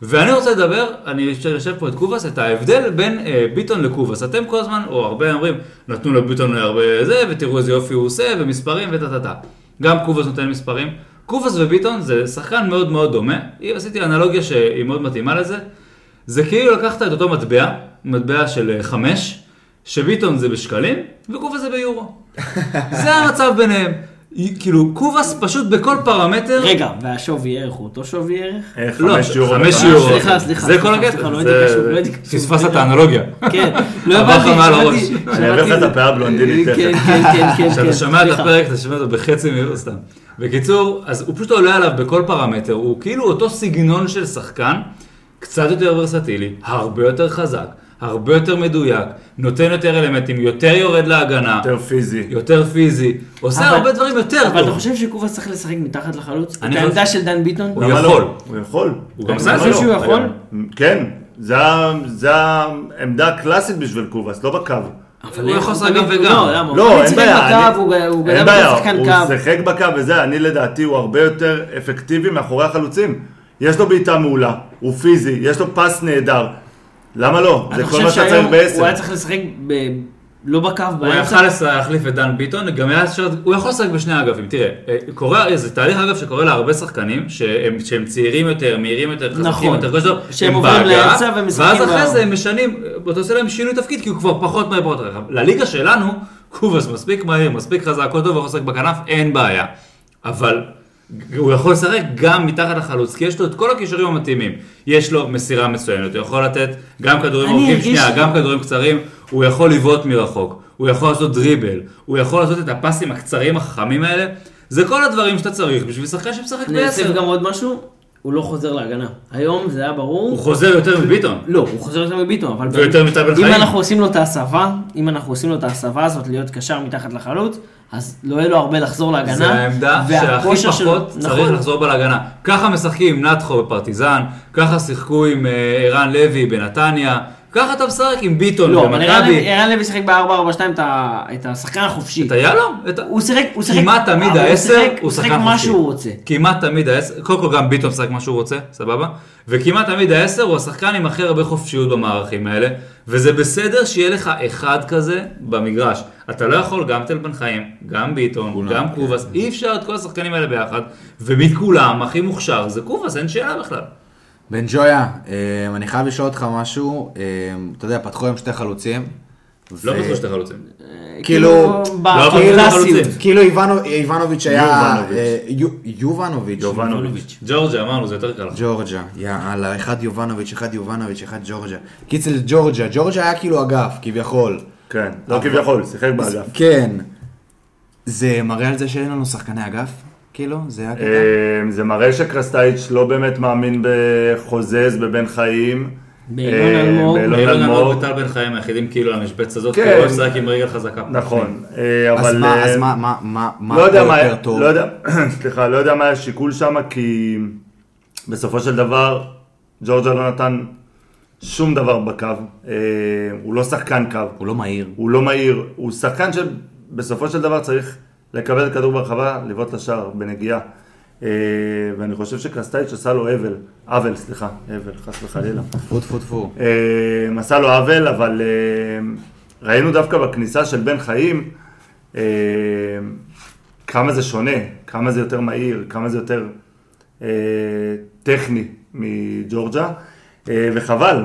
ואני רוצה לדבר, אני יושב פה את קובאס, את ההבדל בין אה, ביטון לקובאס. אתם כל הזמן, או הרבה אומרים, נתנו לביטון הרבה זה, ותראו איזה יופי הוא עושה, ומספרים וטה טה טה. גם קובאס נותן מספרים. קובאס וביטון זה שחקן מאוד מאוד דומה. עשיתי אנלוגיה שהיא מאוד מתאימה לזה. זה כאילו לקחת את אותו מטבע, מטבע של אה, חמש, שביטון זה בשקלים, וקובאס זה ביורו. זה המצב ביניהם. כאילו, קובאס פשוט בכל פרמטר, רגע, והשווי ערך הוא אותו שווי ערך? אה, לא, חמש יורו. חמש לקחת. יורו. סליחה, סליחה, זה כל הקטע. לא זה- לא. פספסת את האנלוגיה. כן, לא הבנתי, מעל שמעתי- הראש. אני אעביר לך את הפאה הבלונדינית כן, תכף. כן, כן, כן, כשאתה כן, שומע את. הפרק, אתה שומע אותו בחצי מהירות סתם. בקיצור, אז הוא פשוט עולה עליו בכל פרמטר, הוא כאילו אותו סגנון של שחקן, קצת יותר ורסטילי, הרבה יותר חזק, הרבה יותר מדויק, נותן יותר אלמנטים, יותר יורד להגנה, יותר פיזי. יותר פיזי, עושה אבל- הרבה דברים יותר אבל אתה טוב. חושב שקובאס צריך לשחק מתחת לחלוץ? את אני העמדה חושב- של דן ביטון? הוא למה יכול. לא? הוא יכול. הוא גם עשה את אתה זה. חושב לא? שהוא יכול? כן, זה העמדה הקלאסית בשביל קובאס, לא בקו. אבל הוא יכול לשחק גם וגם. לא, לא, אין בעיה. אני- הוא- גדל בעיה, בתור שחקן הוא קו. שיחק בקו וזה, אני לדעתי הוא הרבה יותר אפקטיבי מאחורי החלוצים. יש לו בעיטה מעולה, הוא פיזי, יש לו פס נהדר. למה לא? אני זה כל חושב מה שאתה צריך שהיום הוא בעשר. היה צריך לשחק ב- לא בקו, הוא באמצע. יכל לס- להחליף את דן ביטון, גם היה אפשר, הוא יכול לשחק בשני אגפים, תראה, אה, קורה, זה תהליך אגב שקורה להרבה שחקנים, שהם, שהם צעירים יותר, מהירים יותר, חזקים נכון. יותר, כל שלו, שהם הם עוברים לאמצע ומשחקים ואז אחרי זה הם משנים, אתה עושה להם שינוי תפקיד, כי הוא כבר פחות מהר פחות רחב. לליגה שלנו, קובאס מספיק מהיר, מספיק חזק, הכל טוב, הוא יכול לשחק בכנף, אין בעיה. אבל הוא יכול לשחק גם מתחת לחלוץ, כי יש לו את כל הכישורים המתאימים. יש לו מסירה מצוינת, הוא יכול לתת גם כדורים ארוכים, שנייה, גם כדורים קצרים, הוא יכול לבעוט מרחוק, הוא יכול לעשות דריבל, הוא יכול לעשות את הפסים הקצרים החכמים האלה. זה כל הדברים שאתה צריך בשביל שחקן שמשחק אני אוסיף בעשר. גם עוד משהו, הוא לא חוזר להגנה. היום זה היה ברור. הוא חוזר יותר מביטון. לא, הוא חוזר יותר מביטון, אבל... ויותר מטל בן אם חיים. אנחנו עושים לו את ההסבה, אם אנחנו עושים לו את ההסבה הזאת להיות קשר מתחת לחלוץ, אז לא יהיה לו הרבה לחזור להגנה. זה העמדה שהכי פחות צריך נכון. לחזור בה להגנה. ככה משחקים עם נתחו בפרטיזן, ככה שיחקו עם אה, ערן לוי בנתניה, ככה אתה משחק עם ביטון לא, אבל ערן לוי- במכבי. ערן לוי שיחק ב-4-4-2 את השחקן החופשי. את היהלום? הוא שיחק, הוא שיחק, כמעט תמיד העשר הוא שיחק שחקן מה חופשי. שהוא רוצה. כמעט תמיד העשר, קודם כל גם ביטון משחק מה שהוא רוצה, סבבה? וכמעט תמיד העשר הוא השחקן עם הכי הרבה חופשיות במערכים האלה, וזה בסדר שיהיה לך אחד כזה במגרש. אתה לא יכול גם תל בן חיים, גם ביטון, גם קובאס, אי אפשר את כל השחקנים האלה ביחד, ומכולם הכי מוכשר זה קובאס, אין שאלה בכלל. בן ג'ויה, אה, אני חייב לשאול אותך משהו, אה, אתה יודע, פתחו היום שתי חלוצים. לא ו- בטוח שאתה חלוצים. כאילו, ב- לא, בקלאסיות. כאילו איוונו- איבנוביץ' היה... יובנוביץ'. אה, יו- יובנוביץ'. יובנוביץ'. ג'ורג'ה, אמרנו, זה יותר קל. ג'ורג'ה, יאללה, אחד יובנוביץ', אחד יובנוביץ', אחד ג'ורג'ה. קיצר ג'ורג'ה, ג'ורג'ה היה כאילו אגף, כביכול. כן, לא כביכול, שיחק באגף. כן. זה מראה על זה שאין לנו שחקני אגף? כאילו? זה היה קטע? אה, זה מראה שקרסטייץ' לא באמת מאמין בחוזז, בבן חיים. באילון אה, אלמוג. באילון אילון אלמוג. וטל בן חיים היחידים כאילו על המשבצת הזאת, כן. הוא משחק עם רגל חזקה. נכון, אה, אז אבל... מה, אה, אז מה, מה, מה, מה לא יודע מה, יותר טוב? לא יודע, סליחה, לא יודע מה היה השיקול שם, כי בסופו של דבר ג'ורג'ה לא נתן שום דבר בקו. אה, הוא לא שחקן קו, הוא לא מהיר. הוא לא מהיר, הוא שחקן שבסופו של דבר צריך לקבל כדור ברחבה, לבעוט לשער בנגיעה. אה, ואני חושב שקרסטייץ' עשה לו אבל, עוול, סליחה, אבל, חס וחלילה. טפו טפו טפו. אה, עשה לו עוול, אבל אה, ראינו דווקא בכניסה של בן חיים כמה זה שונה, כמה זה יותר מהיר, כמה זה יותר טכני מג'ורג'ה, וחבל.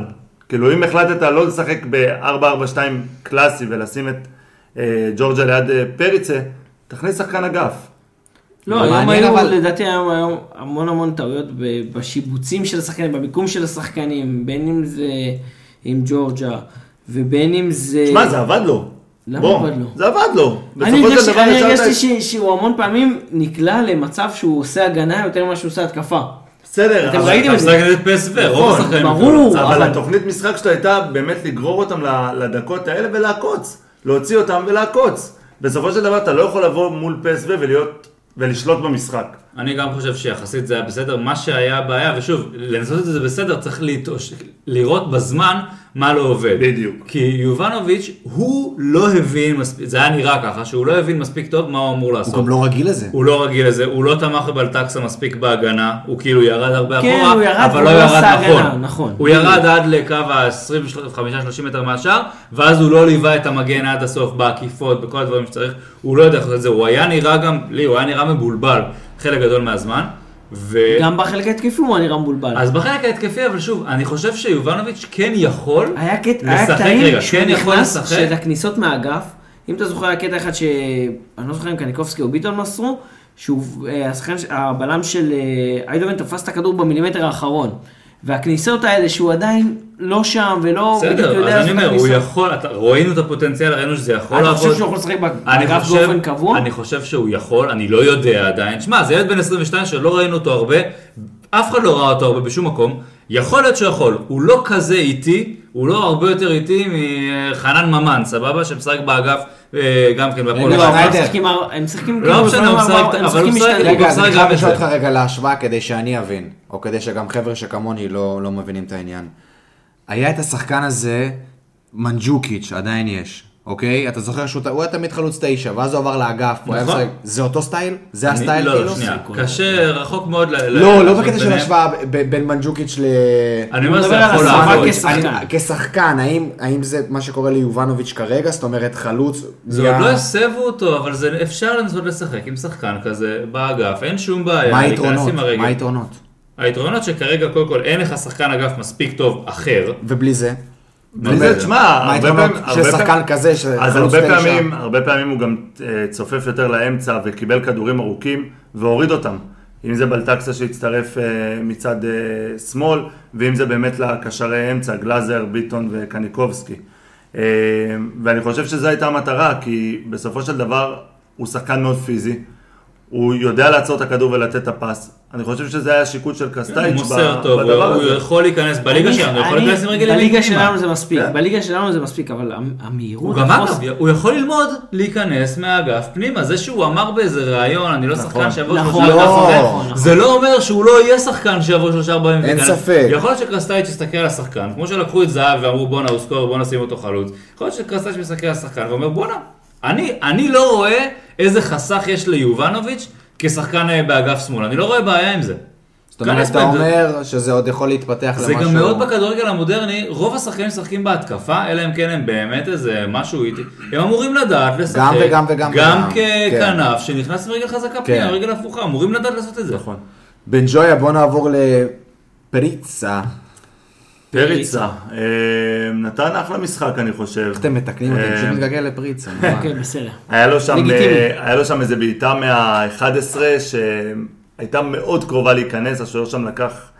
כאילו אם החלטת לא לשחק ב-4-4-2 קלאסי ולשים את ג'ורג'ה ליד פריצה, תכניס שחקן אגף. לא, זה היום היו, אבל- לדעתי היום היום המון המון טעויות ב- בשיבוצים של השחקנים, במיקום של השחקנים, בין אם זה עם ג'ורג'ה, ובין אם זה... שמע, זה עבד לו. למה בוא, עבד לו? זה עבד לו. אני הרגשתי- שהוא המון פעמים נקלע למצב שהוא עושה הגנה יותר ממה שהוא עושה התקפה. בסדר, אתם אבל- ראיתם את אתה זה? משחק נגד פסו, רוב נכון, השחקנים. ברור. אבל אבל- התוכנית משחק שלה הייתה באמת לגרור אותם לדקות האלה ולעקוץ. להוציא אותם ולעקוץ. בסופו של דבר אתה לא יכול לבוא מול פסו ולהיות, ולשלוט במשחק. אני גם חושב שיחסית זה היה בסדר. מה שהיה הבעיה, ושוב, לנסות את זה בסדר, צריך להתאוש... לראות בזמן מה לא עובד. בדיוק. כי יובנוביץ', הוא לא הבין מספיק, זה היה נראה ככה, שהוא לא הבין מספיק טוב מה הוא אמור לעשות. הוא גם לא רגיל לזה. הוא לא רגיל לזה, הוא לא תמך בבלטקסה מספיק בהגנה, הוא כאילו ירד הרבה כן, אחורה, ירד אבל לא לא ירד נכון. הגנה, נכון. הוא ירד עד לקו ה-25-30 מטר מהשאר, ואז הוא לא ליווה את המגן עד הסוף בעקיפות, בכל הדברים שצריך, הוא לא יודע איך לעשות את זה, הוא היה נראה גם, לי, הוא היה נראה מבולבל חלק גדול מהזמן. ו... גם בחלק ההתקפי הוא נראה מבולבל. אז בחלק ההתקפי, אבל שוב, אני חושב שיובנוביץ' כן יכול היה היה לשחק, קטעים רגע, שהוא כן יכול נכנס. שאת הכניסות מהאגף, אם אתה זוכר היה קטע אחד ש... אני לא זוכר אם קניקובסקי או ביטון מסרו, שהוא, אה, השחקן, הבלם של אה, איידובן תפס את הכדור במילימטר האחרון. והכניסות האלה שהוא עדיין לא שם ולא בסדר, אז אני אומר, הוא. יכול, ראינו את הפוטנציאל, ראינו שזה יכול לעבוד. חושב שהוא יכול לשחק אני באגף חושב, באופן קבוע? אני חושב שהוא יכול, אני לא יודע עדיין. שמע, זה ילד בן 22 שלא ראינו אותו הרבה, אף אחד לא ראה אותו הרבה בשום מקום. יכול להיות שהוא יכול, הוא לא כזה איטי, הוא לא הרבה יותר איטי מחנן ממן, סבבה? שמשחק באגף אה, גם כן בהפועל לא, חיפה. אבל הם. משחקים לא כאילו, משנה, הוא משחק- הם אבל משחקים הוא משחק- משתנים. רגע, אני חייב לשאול. אותך רגע להשוואה כדי שאני אבין, או כדי שגם חבר'ה שכמוני לא לא מבינים את העניין. היה את השחקן הזה, מנג'וקיץ', עדיין יש, אוקיי? אתה זוכר שהוא הוא היה תמיד חלוץ תשע, ואז הוא עבר לאגף, הוא היה נכון. משחק, זה אותו סטייל? זה אני- הסטייל לא, כאילו? לא, שנייה, קשה, רחוק מאוד ל... לא, לא בקטע של. השוואה בין מנג'וקיץ' ל... אני אומר, זה יכול לעבוד. כשחקן. האם- האם זה מה שקורה ליובנוביץ' כרגע? זאת אומרת, חלוץ... זה עוד לא הסבו אותו, אבל זה אפשר לנסות לשחק עם שחקן כזה באגף, אין שום בעיה. מה היתרונות? מה היתרונות? היתרונות שכרגע קודם כל אין לך שחקן אגף מספיק טוב אחר. ובלי זה? בלי זה, תשמע, מה הרבה היתרונות פעמים- של שחקן כזה, של אז הרבה? פעמים, הרבה פעמים הוא גם אה, צופף יותר לאמצע וקיבל כדורים ארוכים והוריד אותם. אם זה בלטקסה שהצטרף אה, מצד אה, שמאל, ואם זה באמת לקשרי אמצע, גלאזר, ביטון וקניקובסקי. ואני חושב שזו הייתה המטרה, כי בסופו של דבר הוא שחקן מאוד פיזי. הוא יודע לעצור את הכדור ולתת את הפס. אני חושב שזה היה השיקול של הוא קסטייץ' מוסר ב- טוב, הוא בדבר הוא הזה. יכול להיכנס בליגה שלנו, הוא יכול להיכנס עם רגל בליגה. שלנו זה מספיק, כן. בליגה שלנו זה מספיק, אבל המ- הוא המהירות, גם אגב, הוא יכול ללמוד להיכנס מהאגף פנימה, זה שהוא אמר באיזה ראיון, אני לא שחקן שיבוא נכון, שלושה לא, אגף נכון, הזה, נכון. זה לא אומר שהוא לא יהיה שחקן שיבוא שלושה ארבעה ימים אין. ספק. יכול להיות שקרסטייץ' יסתכל על השחקן, כמו שלקחו את זהב ואמרו בואנה הוא סקור, בוא נשים אותו חלוץ. יכול להיות שקרסטייץ' מסתכל על השחקן ואומר בואנה, אני אני לא רואה איזה חסך יש ליובנוביץ' כשחקן אה, באגף שמאל, אני לא רואה בעיה עם זה. זאת אומרת, אתה אומר שזה עוד יכול להתפתח למשהו... זה גם מאוד בכדורגל המודרני, רוב השחקנים משחקים בהתקפה, אלא אם כן הם באמת איזה משהו איטי. הם אמורים לדעת לשחק. גם וגם וגם גם וגם, כן. ככנף שנכנס עם רגל חזקה פנימה, רגל הפוכה, אמורים לדעת לעשות את זה. נכון. בן ג'ויה, בוא נעבור לפריצה. פריצה, אה, נתן אחלה משחק אני חושב. איך אתם מתקנים אותי? אני אה, פשוט מתגעגע לפריצה. מה? כן, בסדר. היה לו שם. אה, איזה בעיטה מה-11 שהייתה מאוד קרובה להיכנס, השוער שם לקח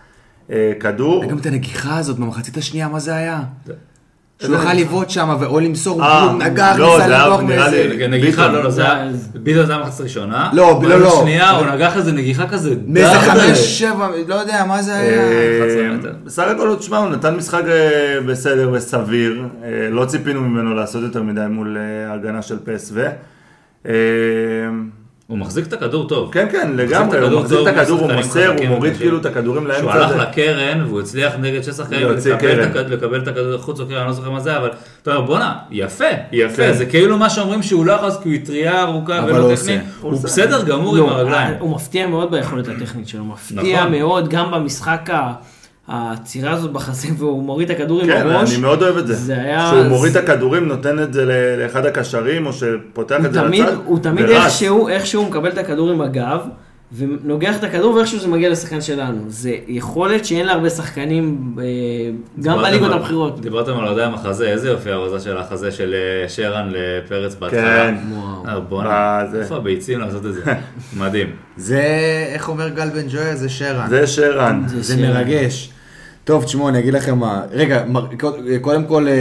אה, כדור. היה גם את הנגיחה הזאת במחצית השנייה, מה זה היה? שהוא יכל נגיחה? לבעוט שם, ואו למסור, אה, בום, נגח, לא, ניסה נראה מאיזה... לי- נגיחה. לא, לא, זה היה, זה- ביטון זה היה מחצית ראשונה. לא, לא, לא. שנייה, הוא נגח איזה נגיחה כזה. מאיזה. חמש, שבע, לא יודע, מה זה היה? אה, 11 מטר. בסך הכל, הוא- תשמע, הוא נתן משחק אה, בסדר וסביר, אה, לא ציפינו ממנו לעשות יותר מדי מול אה, ההגנה של פסו. הוא מחזיק את הכדור טוב. כן, כן, לגמרי, הוא מחזיק את הכדור, הוא מוסר, הוא מוריד וקשים. כאילו את הכדורים שהוא לאמצע. הלך הזה. לקרן והוא הצליח נגד שש שחקנים לקבל את הכדור חוץ קרן, אני לא זוכר מה זה, אבל אתה אומר בואנה, יפה, יפה, כן. זה כאילו מה שאומרים שהוא לא יכול כי הוא אטריה ארוכה אבל ולא הוא טכני, עושה. הוא הוא בסדר גמור עם לא, הרגליים. הוא מפתיע מאוד ביכולת הטכנית שלו, מפתיע נכון. מאוד גם במשחק ה- העצירה הזאת בחזה והוא מוריד את הכדור עם כן, הראש. אני מאוד אוהב את זה. זה היה... שהוא מוריד את הכדורים, נותן את זה לאחד הקשרים, או שפותח את זה תמיד, לצד, הוא תמיד ורץ. איכשהו, איכשהו מקבל את הכדור עם הגב, ונוגח את הכדור ואיכשהו זה מגיע לשחקן שלנו. זה יכולת שאין להרבה שחקנים, אה, גם בליגות על- הבכירות. דיברתם על אוהדי המחזה, איזה יופי ההרזה של החזה של אה, שרן לפרץ בהתחלה. כן. וואו. אה, בואנה. איפה הביצים לעשות את זה? מדהים. זה, איך אומר גל בן ג'ויה? זה שרן. זה שרן. זה שרן. מרגש. טוב, תשמעו, אני אגיד לכם מה. רגע, קודם כל, אה,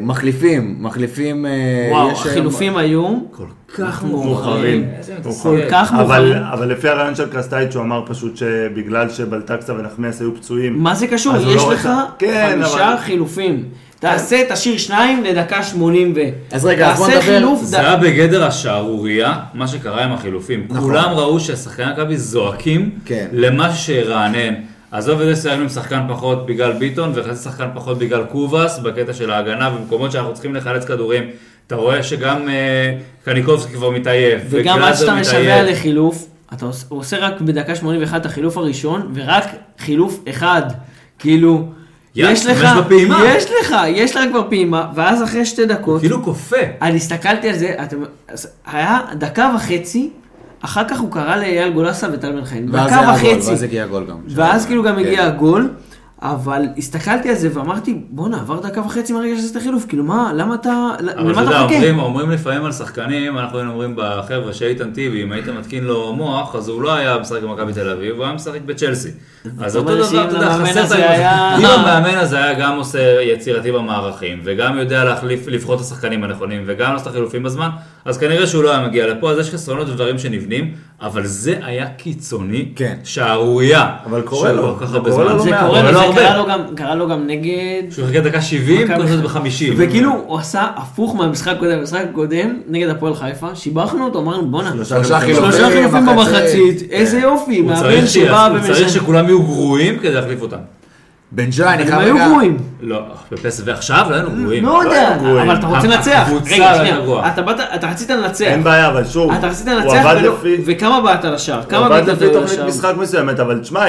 מחליפים, מחליפים... אה, וואו, יש, אה, החילופים היו כל כך מאוחרים. כל. כך אבל, מאוחרים. אבל לפי הרעיון של קרסטייץ' הוא אמר פשוט שבגלל שבלטקסה ונחמיאס היו פצועים. מה זה קשור? יש לא לך. כן, חמישה אבל- חילופים. תעשה, תשאיר שניים לדקה 80 ו... אז רגע, אז בוא תעשה נדבר- חילוף, זה היה בגדר השערורייה, מה שקרה עם החילופים. נכון. כולם ראו ששחקני מכבי זועקים כן. למשהו שירענן. עזוב את זה שסיימנו עם שחקן פחות בגלל ביטון וחצי שחקן פחות בגלל קובאס בקטע של ההגנה במקומות שאנחנו צריכים לחלץ כדורים. אתה רואה שגם אה, קניקובסקי כבר מתעייף. וגם עד שאתה משווע. לחילוף, אתה עוש- הוא עושה רק בדקה 81 את החילוף הראשון, ורק חילוף אחד. כאילו, יא, יש לך. יש לך, יש לך כבר פעימה, ואז אחרי שתי דקות, כאילו כופה. אני הסתכלתי על זה, אתם, היה דקה וחצי, אחר כך הוא קרא לאייל גולסה וטל בן חיים. ואז היה גול, וחצי. ואז הגיע הגול גם. ואז כאילו גם כן. הגיע הגול, אבל הסתכלתי על זה ואמרתי, בואנה, עבר דקה וחצי מהרגע שעשית חילוף, כאילו מה, למה אתה, אבל למה אתה אתה יודע? אומרים, אומרים לפעמים על שחקנים, אנחנו היינו אומרים בחבר'ה שאיתן טיבי, אם היית מתקין לו מוח, אז הוא לא היה משחק במכבי תל אביב, הוא היה משחק בצ'לסי. אז אותו דבר, אתה יודע, חסר את ה... אם המאמן הזה היה גם עושה יצירתי במערכים, וגם יודע להחליף, לבחור את השחקנים הנכונים, וגם לעשות את החילופים בזמן, אז כנראה שהוא לא היה מגיע לפה, אז יש חסרונות ודברים שנבנים, אבל זה היה קיצוני, כן. שערורייה. אבל קורה לו, כל כך הרבה לו זמן. לא זה. קורה לו, לא זה. קרה לו גם, קרה לו גם נגד... שהוא חיכה דקה 70, מכבי כל חיפה. ב-50. וכאילו הוא עשה הפוך מהמשחק הקודם, במשחק הקודם נגד הפועל חיפה, שיבחנו אותו, אמרנו בואנה, שלושה חילופים. במחצית, כן. איזה יופי, הוא מאמן שבא שיעשו- הוא צריך ומשנה. שכולם יהיו גרועים כדי להחליף אותם. בן ג'וי, אני הם חייב היו רגע... גרועים. לא, בפסו ועכשיו לא היינו גרועים. לא יודע, היו. אבל אתה רוצה לנצח. הקבוצה רגע, לא שנייה, הייתה גרועה. אתה באת, אתה רצית לנצח. אין בעיה, אבל שוב, אתה רצית הוא לנצח, עבד ולא- לפי... וכמה בעט על השער? הוא כמה עבד לפי תוכנית? משחק מסוימת, אבל תשמע,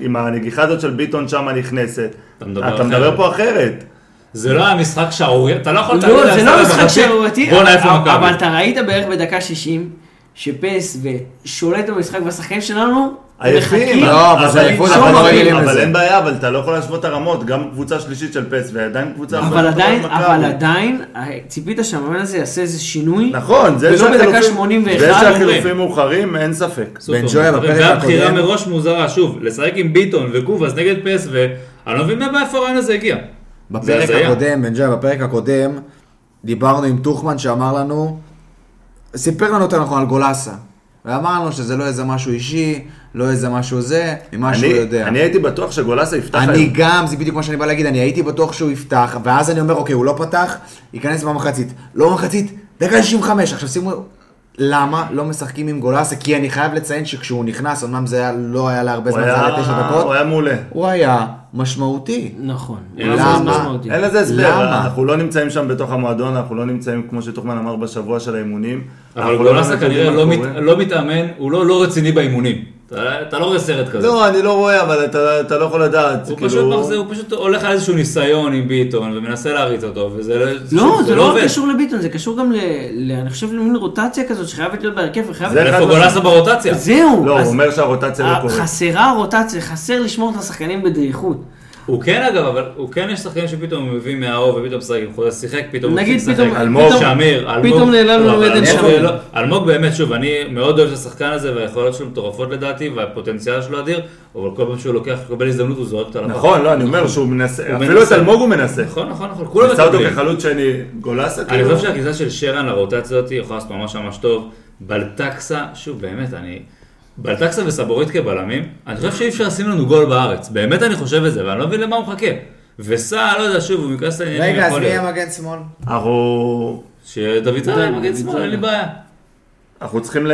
עם הנגיחה הזאת של ביטון שם נכנסת, אתה מדבר פה אחרת. זה לא היה משחק שערורייה, אתה לא יכול לא, זה לא משחק שערורייתי, אבל-. אתה ראית בערך בדקה 60, שפס ושולט במשחק, והשחקנים שלנו עייפים. לא, אבל זה עייפות, לא אבל. אין בעיה, אבל אתה לא יכול להשוות את הרמות, גם קבוצה שלישית של פס ועדיין קבוצה... אבל עדיין, מכבי. אבל עדיין, ציפית שהמאמן הזה יעשה איזה שינוי, נכון, זה ולא בדקה שהחילופים- 81, זה. שהחילופים מאוחרים, אין ספק. בן בפרק והבחירה הקודם- מראש מוזרה, שוב, לשחק עם ביטון וקובאס נגד פס, ואני לא מבין מאיפה הרעיון הזה הגיע. בפרק. הקודם, בן ג'וי, בפרק הקודם, דיברנו עם טוחמן שאמר לנו, סיפר לנו יותר נכון על גולסה. ואמר לנו שזה לא איזה משהו אישי, לא איזה משהו זה, ממה שהוא יודע. אני הייתי בטוח שגולסה יפתח אני היום. גם, זה בדיוק מה שאני בא להגיד, אני הייתי בטוח שהוא יפתח, ואז אני אומר, אוקיי, הוא לא פתח, ייכנס במחצית. לא במחצית, דקה 65. עכשיו שימו, למה לא משחקים עם גולסה? כי אני חייב לציין שכשהוא נכנס, אמנם זה היה, לא היה להרבה זמן, זה היה תשע דקות, הוא היה מעולה. הוא היה משמעותי. נכון. למה? אין לזה הסבר, למה? אנחנו לא נמצאים שם בתוך המועדון, אנחנו לא נמצאים, כמו שטוחמן אמר, בשבוע של האימונים. אבל לא גולסה באמת כנראה לא. לא מתאמן, הוא לא לא רציני באימונים. אתה לא רואה סרט כזה. לא, אני לא רואה, אבל אתה אתה לא יכול לדעת. הוא כאילו- פשוט מחזיר, הוא פשוט הולך על איזשהו ניסיון עם ביטון ומנסה להריץ אותו, וזה לא, שוב, זה לא עובד. רק קשור לביטון, זה קשור גם ל... ל- אני חושב למין רוטציה כזאת שחייבת להיות בהרכב, וחייבת... זה- איפה גולסה. ברוטציה? זהו. לא, אז הוא אומר שהרוטציה לא קורית. חסרה הרוטציה, חסר לשמור את השחקנים בדריכות. הוא כן אגב, אבל הוא כן יש שחקנים שפתאום הוא מביא מהאור ופתאום משחק, הוא יכול שיחק, פתאום הוא נגיד מפסיק פתאום- לשחק. אלמוג. שמיר, אלמוג. פתאום נעלם לנו לא, אבל עדן אלמוג שמיר. לא- אלמוג באמת, שוב, אני מאוד אוהב את השחקן הזה והיכולות שלו מטורפות לדעתי, והפוטנציאל שלו אדיר, אבל כל פעם שהוא לוקח, מקבל הזדמנות, הוא זורק אותה לפח. נכון, לא, אני אומר שהוא מנסה, אפילו את. אלמוג הוא מנסה. נכון, נכון, נכון, כולם עשה אותו מקבלים. כחלוץ שני, גולסה אני כאילו. חושב שהכניסה של שרן לרוטציה הזאת יכולה לעשות ממש ממש טוב. בלטקסה, שוב, באמת, אני... בלטקסה וסבורית כבלמים, אני חושב שאי אפשר לשים לנו גול בארץ. באמת אני חושב את זה, ואני לא מבין למה הוא מחכה. וסע, לא יודע, שוב, הוא מכנס לעניינים, רגע, אז יכול מי להיות. יהיה מגן שמאל? אנחנו שדוד צהר מגן שמאל, אין לי בעיה. אנחנו צריכים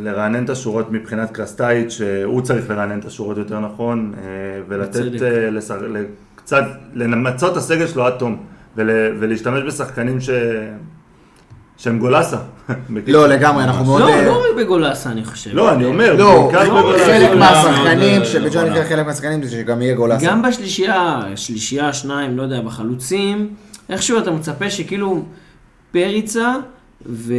לרענן את השורות מבחינת קרסטייץ', שהוא צריך לרענן את השורות יותר נכון, אה, ולתת. אה, קצת, למצות את הסגל שלו עד תום, ול- ולהשתמש בשחקנים ש... שהם גולסה. לא, לגמרי, אנחנו מאוד... לא, לא רק בגולסה, אני חושב. לא, אני אומר, לא, לא. חלק מאוד, מהשחקנים. יקרה חלק מהשחקנים זה שגם יהיה גולסה. גם בשלישייה, שלישייה, שניים, לא יודע, בחלוצים, איכשהו אתה מצפה שכאילו פריצה ו...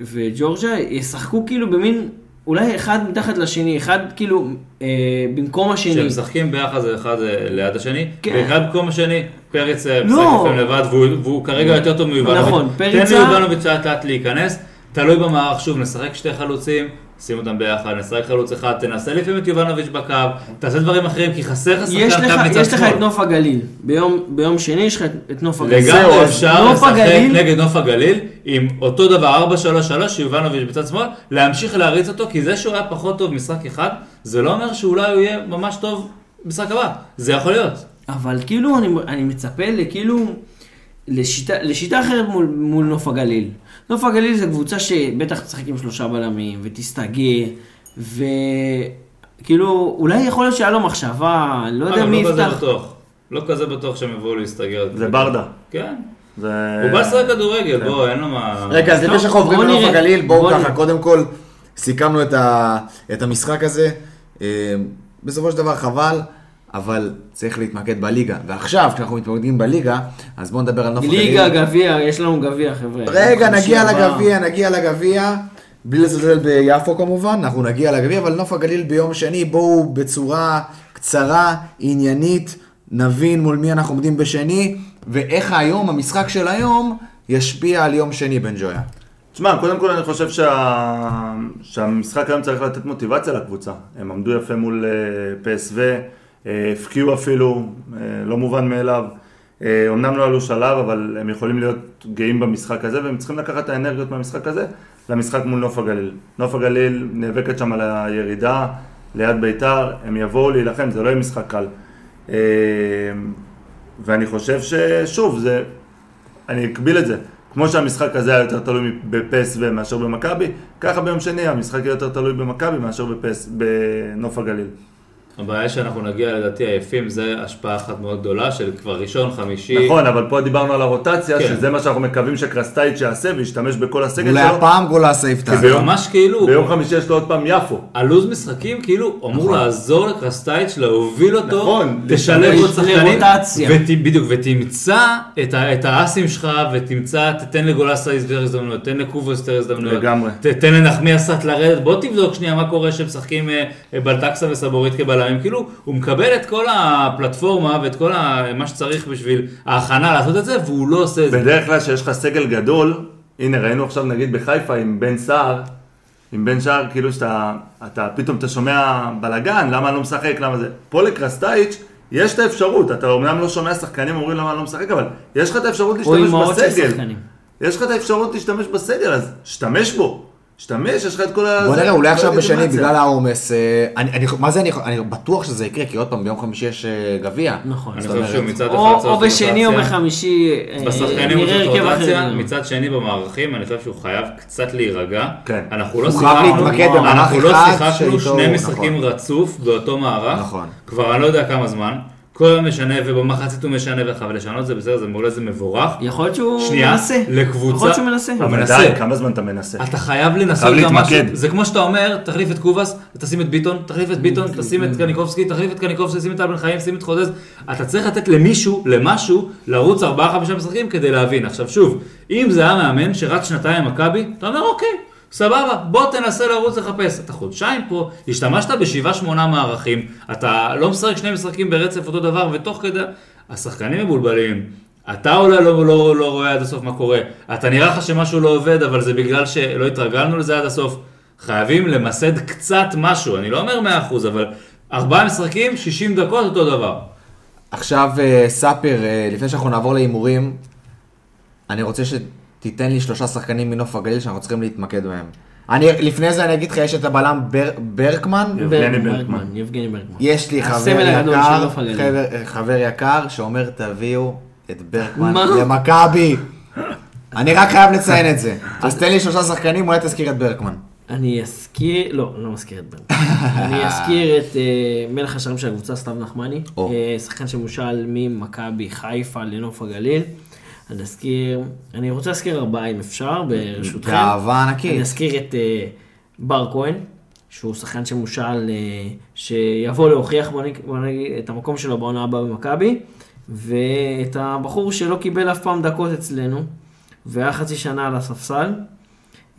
וג'ורג'ה ישחקו כאילו במין, אולי אחד מתחת לשני, אחד כאילו אה, במקום השני. כשהם משחקים ביחד זה אחד אה, ליד השני, כן. ואחד במקום השני, פרץ משחק לא. לפעמים לבד, והוא- כרגע יותר טוב מיובנוביץ'. נכון, פריצה- תן ליובנוביץ' לאט לאט להיכנס, תלוי במערך, שוב, נשחק שתי חלוצים, שים אותם ביחד, נשחק חלוץ אחד, תנסה לפעמים את יובנוביץ' בקו, תעשה דברים אחרים, כי חסר לך שחקן קו מצד יש לך שמאל. את נוף הגליל. ביום, ביום שני יש לך את, נוף הגליל. לגמרי אפשר לשחק הגליל- נגד נוף הגליל עם אותו דבר 4-3-3 שיובנוביץ' בצד שמאל, להמשיך להריץ אותו, כי זה שהוא היה פחות טוב משחק אחד, זה לא אומר שאולי הוא יהיה ממש טוב משחק הבא, זה יכול להיות. אבל כאילו אני, אני מצפה לכאילו, לשיטה, לשיטה אחרת מול, מול נוף הגליל. נוף הגליל זה קבוצה שבטח תשחק עם שלושה בלמים, ותסתגר, וכאילו, אולי יכול להיות שהיה לו מחשבה, לא יודע אבל מי לא כזה יפתח. בטוח. לא כזה בטוח שהם יבואו להסתגר. זה ברדה. כן. זה... הוא בא לשחק כדורגל, בוא, אין לו מה... רגע, אז לפני שאנחנו עוברים לנוף. הגליל, בואו בוא ככה. קודם כל, סיכמנו את המשחק הזה. אה, בסופו של דבר חבל, אבל צריך להתמקד בליגה. ועכשיו, כשאנחנו מתמקדים בליגה, אז בואו נדבר על נוף הגליל. ליגה, גביע, יש לנו גביע, חבר'ה. רגע, נגיע. לגביע, נגיע לגביע. בלי לזלזל ביפו כמובן, אנחנו נגיע לגביע, אבל נוף הגליל ביום שני, בואו בצורה קצרה, עניינית, נבין מול מי אנחנו עומדים בשני, ואיך היום, המשחק של היום, ישפיע על יום שני בן ג'ויה. תשמע, קודם כל אני חושב שה... שהמשחק היום צריך לתת מוטיבציה לקבוצה. הם עמדו יפה מול PSV, אה, הפקיעו אפילו, אה, לא מובן מאליו. אה, אומנם לא עלו שלב, אבל הם יכולים להיות גאים במשחק הזה, והם צריכים לקחת את האנרגיות מהמשחק הזה למשחק מול נוף הגליל. נוף הגליל נאבקת שם על הירידה ליד ביתר, הם יבואו להילחם, זה לא יהיה משחק קל. אה, ואני חושב ששוב, זה, אני אקביל את זה. כמו שהמשחק הזה היה יותר תלוי בפסו מאשר במכבי, ככה ביום שני המשחק יהיה יותר תלוי במכבי מאשר בפס, בנוף הגליל. הבעיה שאנחנו נגיע לדעתי עייפים, זה השפעה אחת מאוד גדולה של כבר ראשון, חמישי. נכון, אבל פה דיברנו על הרוטציה, כן. שזה מה שאנחנו מקווים שקרסטייץ' יעשה וישתמש בכל הסגל אולי שלו. הפעם גולסה יפתח. זה ממש כאילו, ביום חמישי יש לו עוד פעם יפו. הלו"ז משחקים כאילו אמור לעזור לקרסטייץ' להוביל אותו, נכון, תשלב עוד שחקנים. ות- בדיוק, ותמצא את ה- את האסים שלך, ותמצא, תתן לגולסה יותר הזדמנויות, תן לקובוס יותר הזדמנויות, לגמרי. ת- תן לנחמיאס לרדת, בוא תבדוק שנייה מה קורה שמשחקים אה, אה, בלטקסה וסבורית כבלמים, כאילו הוא מקבל את כל הפלטפורמה ואת כל ה- מה שצריך בשביל ההכנה לעשות את זה, והוא לא עושה את זה. בדרך כלל כשיש לך סגל גדול, הנה ראינו עכשיו נגיד בחיפה עם בן סער, עם בן סער כאילו שאתה, אתה פתאום אתה שומע בלאגן, למה אני לא משחק, למה זה, פה לקרסטייץ' יש את האפשרות, אתה אומנם לא שומע שחקנים אומרים למה אני לא משחק, אבל יש לך את האפשרות להשתמש בסגל. יש לך את האפשרות להשתמש בסגל, אז שתמש בו, שתמש, יש לך את כל ה... בוא נראה, אולי עכשיו בשני. בגלל העומס, אה, אני- אני- מה זה אני בטוח שזה יקרה, כי עוד פעם, ביום חמישי יש אה, גביע. נכון. אני חושב אומרת, שהוא מצד אחד או בשני או. בחמישי, אה, בשחקנים הוא נראה הרכב רוטציה, אחר. מצד שני במערכים אני חושב שהוא חייב קצת להירגע. כן. אנחנו לא שיחקנו, אנחנו לא שיחקנו שני משחקים נכון. רצוף באותו מערך, נכון. כבר אני לא יודע כמה זמן, כל היום משנה ובמחצית הוא משנה לך, ולשנות זה בסדר, זה מעולה, זה מבורך. יכול להיות שהוא שנייה, מנסה. לקבוצה- יכול להיות שהוא מנסה. הוא אבל מנסה. די, כמה זמן אתה מנסה? אתה חייב לנסות חייב גם משהו, להתמקד. זה כמו שאתה אומר, תחליף את קובאס, תשים את ביטון, תחליף את ביטון, תשים את קניקובסקי, תחליף את קניקובסקי, שים את טל בן חיים, שים את חוזז, אתה צריך לתת למישהו, למשהו, לרוץ ארבעה חמישה משחקים כדי להבין. עכשיו שוב, אם זה היה מאמן שרץ שנתיים מכבי, אתה אומר אוקיי, סבבה, בוא תנסה לרוץ לחפש. אתה חודשיים פה, השתמשת בשבעה שמונה מערכים, אתה לא משחק שני משחקים ברצף אותו דבר, ותוך כדי, השחקנים מבולבלים. אתה אולי לא, לא, לא רואה עד הסוף מה קורה, אתה נראה לך שמשהו לא עובד, אבל זה בגלל שלא התרגלנו לזה עד הסוף. חייבים למסד קצת משהו, אני לא אומר 100%, אבל ארבעה משחקים, 60 דקות, אותו דבר. עכשיו, אה, ספיר, אה, לפני שאנחנו נעבור להימורים, אני רוצה שתיתן לי שלושה שחקנים מנוף הגליל שאנחנו צריכים להתמקד בהם. אני, לפני זה אני אגיד לך, יש את הבלם בר, ברקמן, יבגני ברקמן, ברקמן. יבגני ברקמן. יש לי חבר יקר. חבר, חבר יקר, שאומר תביאו את ברקמן? למכבי. אני רק חייב לציין את זה. אז תן לי שלושה שחקנים, אולי תזכיר את ברקמן. אני אזכיר, לא, אני לא מזכיר את ברקמן. אני אזכיר את אה, מלך השערים של הקבוצה, סתיו נחמני. או. אה, שחקן שמושל ממכבי חיפה לנוף הגליל. אני אזכיר, אני רוצה להזכיר ארבעה אם אפשר, ברשותכם. גאווה ענקית. אני אזכיר את אה, בר כהן, שהוא שחקן שמושל, אה, שיבוא להוכיח בוא נגיד, בוא נגיד, את המקום שלו בעונה הבאה במכבי, ואת הבחור שלא קיבל אף פעם דקות אצלנו, והיה חצי שנה על הספסל,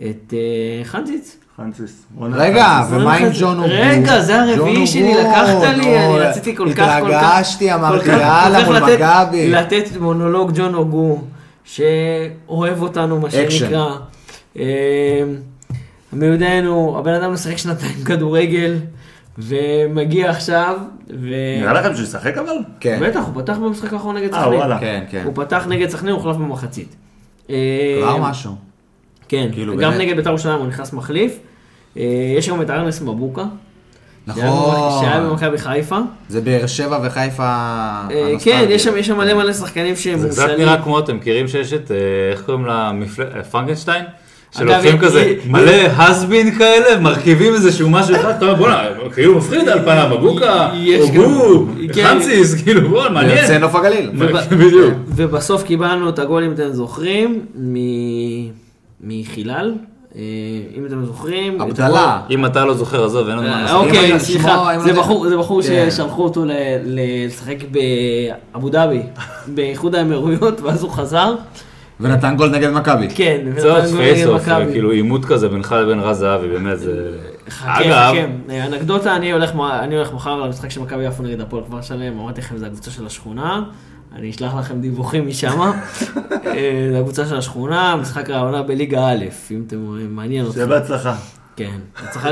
את אה, חנזיץ. פרנסיס. רגע, ומה עם. ג'ון אוגו? רגע, זה הרביעי שלי, לקחת לי, אני רציתי כל כך, כל כך, התרגשתי, אמרתי, יאללה, מול לתת- מכבי. לתת מונולוג ג'ון אוגו, שאוהב אותנו, מה. שנקרא. אה, מיודענו, הבן אדם משחק שנתיים כדורגל, ומגיע עכשיו, ו... נראה לכם שהוא ישחק אבל? כן, בטח, הוא פתח במשחק האחרון נגד אה, סכנין. וואלה. כן, כן. הוא פתח נגד סכנין, הוא הוחלף במחצית. אה, כבר משהו. כן, כאילו, גם באמת. נגד בית"ר ירושלים הוא נכנס מחליף. אה, יש גם את ארנס מבוקה, נכון. שהיה במכבי חיפה. זה באר שבע וחיפה... אה. כן, יש שם יש שם מלא מלא שחקנים שהם זה קצת. נראה כמו, אתם מכירים שיש את, אה, איך קוראים לה, פרנקנשטיין? שלוקחים כזה מלא הסבין כאלה, מרכיבים איזשהו משהו אחד, אתה אומר בואנה, כאילו מפחיד על פניו, אבוקה, יש אוגו, כן. חנציס, כאילו בואנה, זה מעניין. יוצא נוף הגליל. בדיוק. ובסוף קיבלנו את הגול, אם אתם זוכרים, מחילל. אה, אם אתם זוכרים. עבדאללה. אם אתה לא זוכר, עזוב, אין לנו מה לעשות. אוקיי, סליחה, אם זה בחור- זה בחור כן. ששלחו אותו לשחק באבו דאבי, באיחוד האמירויות, ואז הוא חזר. ונתן גול נגד מכבי. כן, ונתן גול נגד מכבי. כאילו עימות כזה בינך לבין רז זהבי, באמת זה... חכה, אגב. אנקדוטה, אני הולך מחר למשחק של מכבי יפו נגד הפועל כפר שלם, אמרתי לכם, זה הקבוצה של השכונה. אני אשלח לכם דיווחים משם. אה, זה הקבוצה של השכונה, משחק העונה בליגה א', אם אתם מעניין שיהיה אתכם. בהצלחה. כן, בהצלחה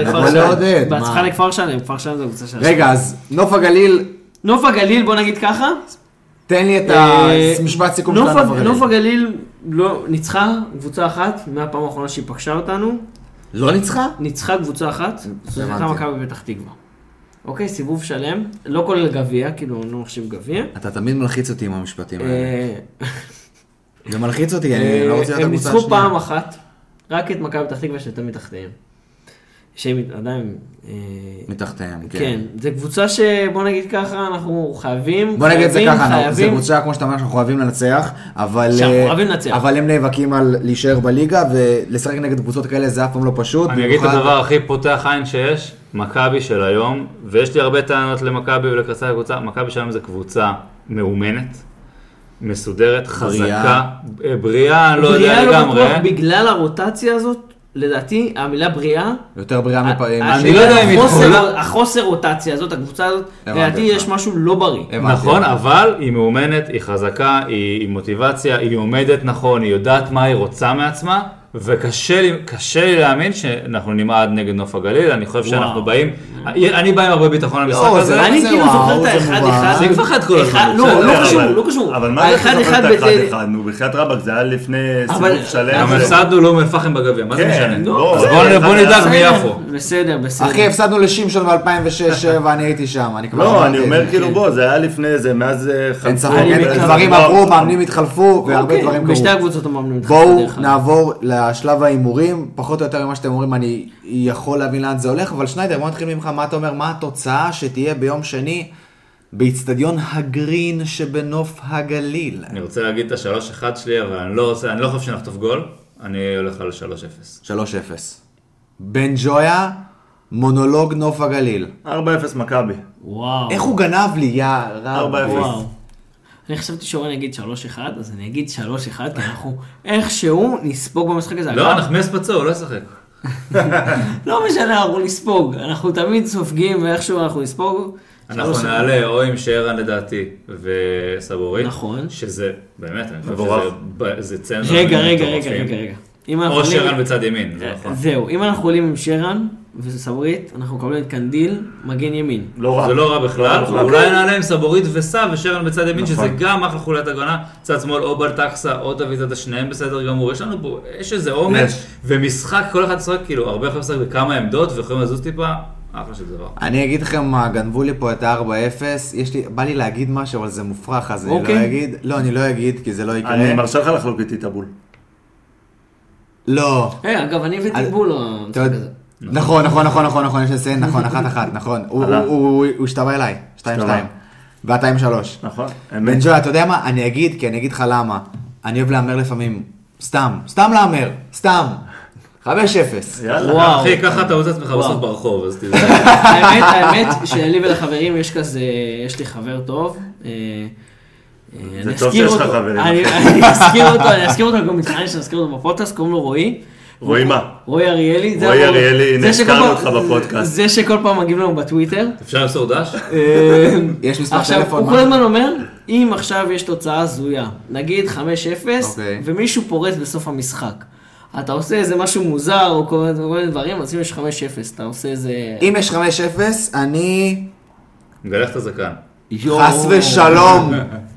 לכפר שלם. כפר שלם זה הקבוצה של השכונה. רגע, אז נוף הגליל, נוף הגליל, בוא נגיד ככה. תן לי את אה, המשפט סיכום של נוף הגליל. נוף הגליל לא ניצחה קבוצה אחת מהפעם האחרונה שהיא פגשה אותנו. לא ניצחה? ניצחה קבוצה אחת, זאת הייתה. מכבי פתח תקווה. אוקיי, סיבוב שלם, לא כולל גביע, כאילו אני לא מחשיב גביע. אתה תמיד מלחיץ אותי עם המשפטים האלה. אה, זה מלחיץ אותי, אני לא רוצה להיות הם הקבוצה ניצחו השנייה. פעם אחת, רק את מכבי פתח תקווה שהייתה מתחתיהם. שהם עדיין... אה, מתחתיהם, כן. כן, זו קבוצה שבוא נגיד ככה, אנחנו חייבים, בוא נגיד את זה חייבים, ככה, חייבים, קבוצה כמו שאתה אומר שאנחנו אוהבים לנצח, אבל שאנחנו אה, אוהבים לנצח. אבל הם נאבקים על להישאר בליגה, ולשחק נגד קבוצות כאלה זה אף פעם לא פשוט. אני אגיד את הדבר הכי פותח עין שיש, מכבי של היום, ויש לי הרבה טענות למכבי ולקרסי הקבוצה, מכבי של היום זה קבוצה מאומנת, מסודרת, חזקה, אה, בריאה, לא יודע בריאה לא לגמרי. בטוח, בגלל הרוטציה הזאת, לדעתי, המילה בריאה, יותר בריאה מפ... אני לא יודע אם היא החוסר- יכולה- החוסר רוטציה הזאת, הקבוצה הזאת, לדעתי. יש משהו לא בריא. נכון. אבל היא מאומנת, היא חזקה, היא מוטיבציה, היא עומדת נכון, היא יודעת מה היא רוצה מעצמה, וקשה לי, קשה לי להאמין שאנחנו נמעד נגד נוף הגליל, אני חושב שאנחנו וואו. באים, אני בא עם הרבה ביטחון למשחק לא, הזה. זה- אני זה כאילו זוכר את האחד. אחד. זה מפחד כל הזמן, לא, בסדר, לא אבל- קשור, לא קשור. אבל מה זה זוכר אחד את האחד. אחד? נו, בחייאת רבאק, זה היה לפני סיבוב שלם. גם הפסדנו לאום אל-פחם בגביע, מה זה כן, משנה? לא, אז זה- בוא זה- בוא זה- נדאג מיפו. בסדר, בסדר. אחי, הפסדנו לשמשון ב-2006-2007, אני הייתי שם, אני כבר לא, אני אומר. כאילו בוא, זה היה לפני זה, מאז אה, אין חלפו. דברים עברו, מאמנים התחלפו, והרבה אוקיי, דברים קרו. בשתי הקבוצות המאמנים התחלפו, בואו. נעבור לשלב ההימורים, פחות או יותר ממה שאתם אומרים, אני יכול להבין לאן זה הולך, אבל שניידר, בוא נתחיל ממך, מה אתה אומר, מה התוצאה שתהיה ביום שני באיצטדיון הגרין שבנוף הגליל? אני רוצה להגיד את השלוש אחד שלי, אבל אני לא אני לא חושב שנחטוף גול, אני הולך על 3-0. 3-0. בן ג'ויה, מונולוג נוף הגליל. 4-0 מכבי. וואו. איך הוא גנב לי, יא רב. 4-0. וואו. אני חשבתי שאורן יגיד 3-1, אז אני אגיד 3-1, כי אנחנו איכשהו נספוג במשחק הזה. לא, נחמיאס פצוע, הוא לא ישחק. לא משנה, אנחנו נספוג. אנחנו תמיד סופגים ואיכשהו אנחנו נספוג. אנחנו נעלה או עם שרן לדעתי וסבורית. נכון. שזה, באמת, אני חושב. שזה צמד. רגע, רגע. רגע, רגע. אם אנחנו או עולים- שרן בצד ימין, זה נכון. זהו, אם אנחנו עולים עם שרן וסברית, אנחנו מקבלים את קנדיל, מגן ימין. לא רע. זה לא רע בכלל, לא רע. אולי נעלה עם סבורית וסע ושרן בצד ימין, נכון. שזה גם אחלה חוליית הגנה, צד שמאל או בלטקסה או דוד עדה, שניהם בסדר גמור, יש לנו פה, יש איזה עומק. ומשחק, כל אחד משחק, כאילו, הרבה יכולים לשחק בכמה עמדות ויכולים לזוז טיפה, אחלה של דבר. אני אגיד לכם מה, גנבו לי פה את ה-4-0, יש לי, בא לי להגיד משהו, אבל זה מופרך, אז אני לא אוקיי. אגיד. לא, אני לא אגיד, כי זה לא יקרה. אני מרשה לך לחלוק איתי את הבול. לא. היי, אגב, אני הבאתי בול למשחק הזה. נכון, נכון, נכון, נכון, נכון, יש לציין, נכון, אחת אחת, נכון. הוא- השתווה אליי, שתיים. שתיים. ואתה עם שלוש. נכון? בן. ג'וי, אתה יודע מה? אני אגיד, כי אני אגיד לך למה. אני אוהב להמר לפעמים. סתם, סתם להמר, סתם. 5-0. יאללה. וואו. אחי, ככה אתה מוצא עצמך. בסוף ברחוב, אז תזכור. האמת, האמת שלי ולחברים יש כזה, יש לי חבר טוב. אה, זה אני טוב אזכיר שיש לך אותו. חברים. אני אזכיר אותו, אני אזכיר אותו, אני גם מתחנן שאני אזכיר אותו בפודקאסט, קוראים לו רועי. רועי מה? רועי אריאלי. רועי אריאלי, פעם- אותך בפודקאסט. זה שכל פעם מגיב לנו בטוויטר. אפשר למסור דש? אה, יש מספר עכשיו, טלפון, הוא מה? כל הזמן אומר, אם עכשיו יש תוצאה הזויה, נגיד 5-0, אוקיי. ומישהו פורץ בסוף המשחק. אתה עושה איזה משהו מוזר, או כל מיני- דברים, אז אם יש 5-0, אתה עושה איזה... אם יש 5-0, אני... מגלח את הזקן. חס ושלום.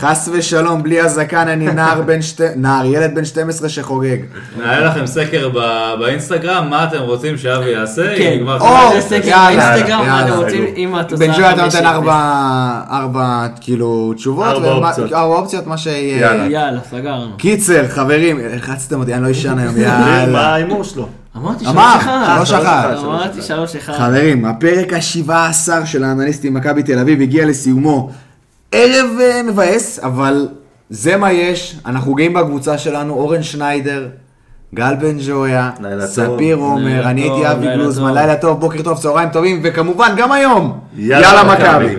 חס ושלום, בלי הזקן אני נער בן שתי... נער, ילד בן 12 שחוגג. נעלה לכם סקר ב- באינסטגרם, מה אתם רוצים שאבי יעשה? כן, או, באינסטגרם, מה אתם. רוצים עם התוצאה בן ג'וי אתה נותן. ארבע, ארבע, כאילו, תשובות. ארבע אופציות. ארבע אופציות, מה שיהיה. יאללה. יאללה, סגרנו. קיצר, חברים, לחצתם אותי, אני לא אשן היום, מה יאללה. ההימור שלו? אמרתי אמר, שלוש אחד. שלוש. אחד. אמרתי שלוש אחד. חברים, הפרק ה-17 של האנליסטים מכבי תל אביב הגיע לסיומו. ערב אה, מבאס, אבל זה מה יש. אנחנו גאים בקבוצה שלנו, אורן שניידר, גל בן ג'ויה, ספיר. עומר, אני הייתי אבי גלוזמן. לילה טוב, בוקר טוב, צהריים טובים, וכמובן גם היום, יאללה. מכבי.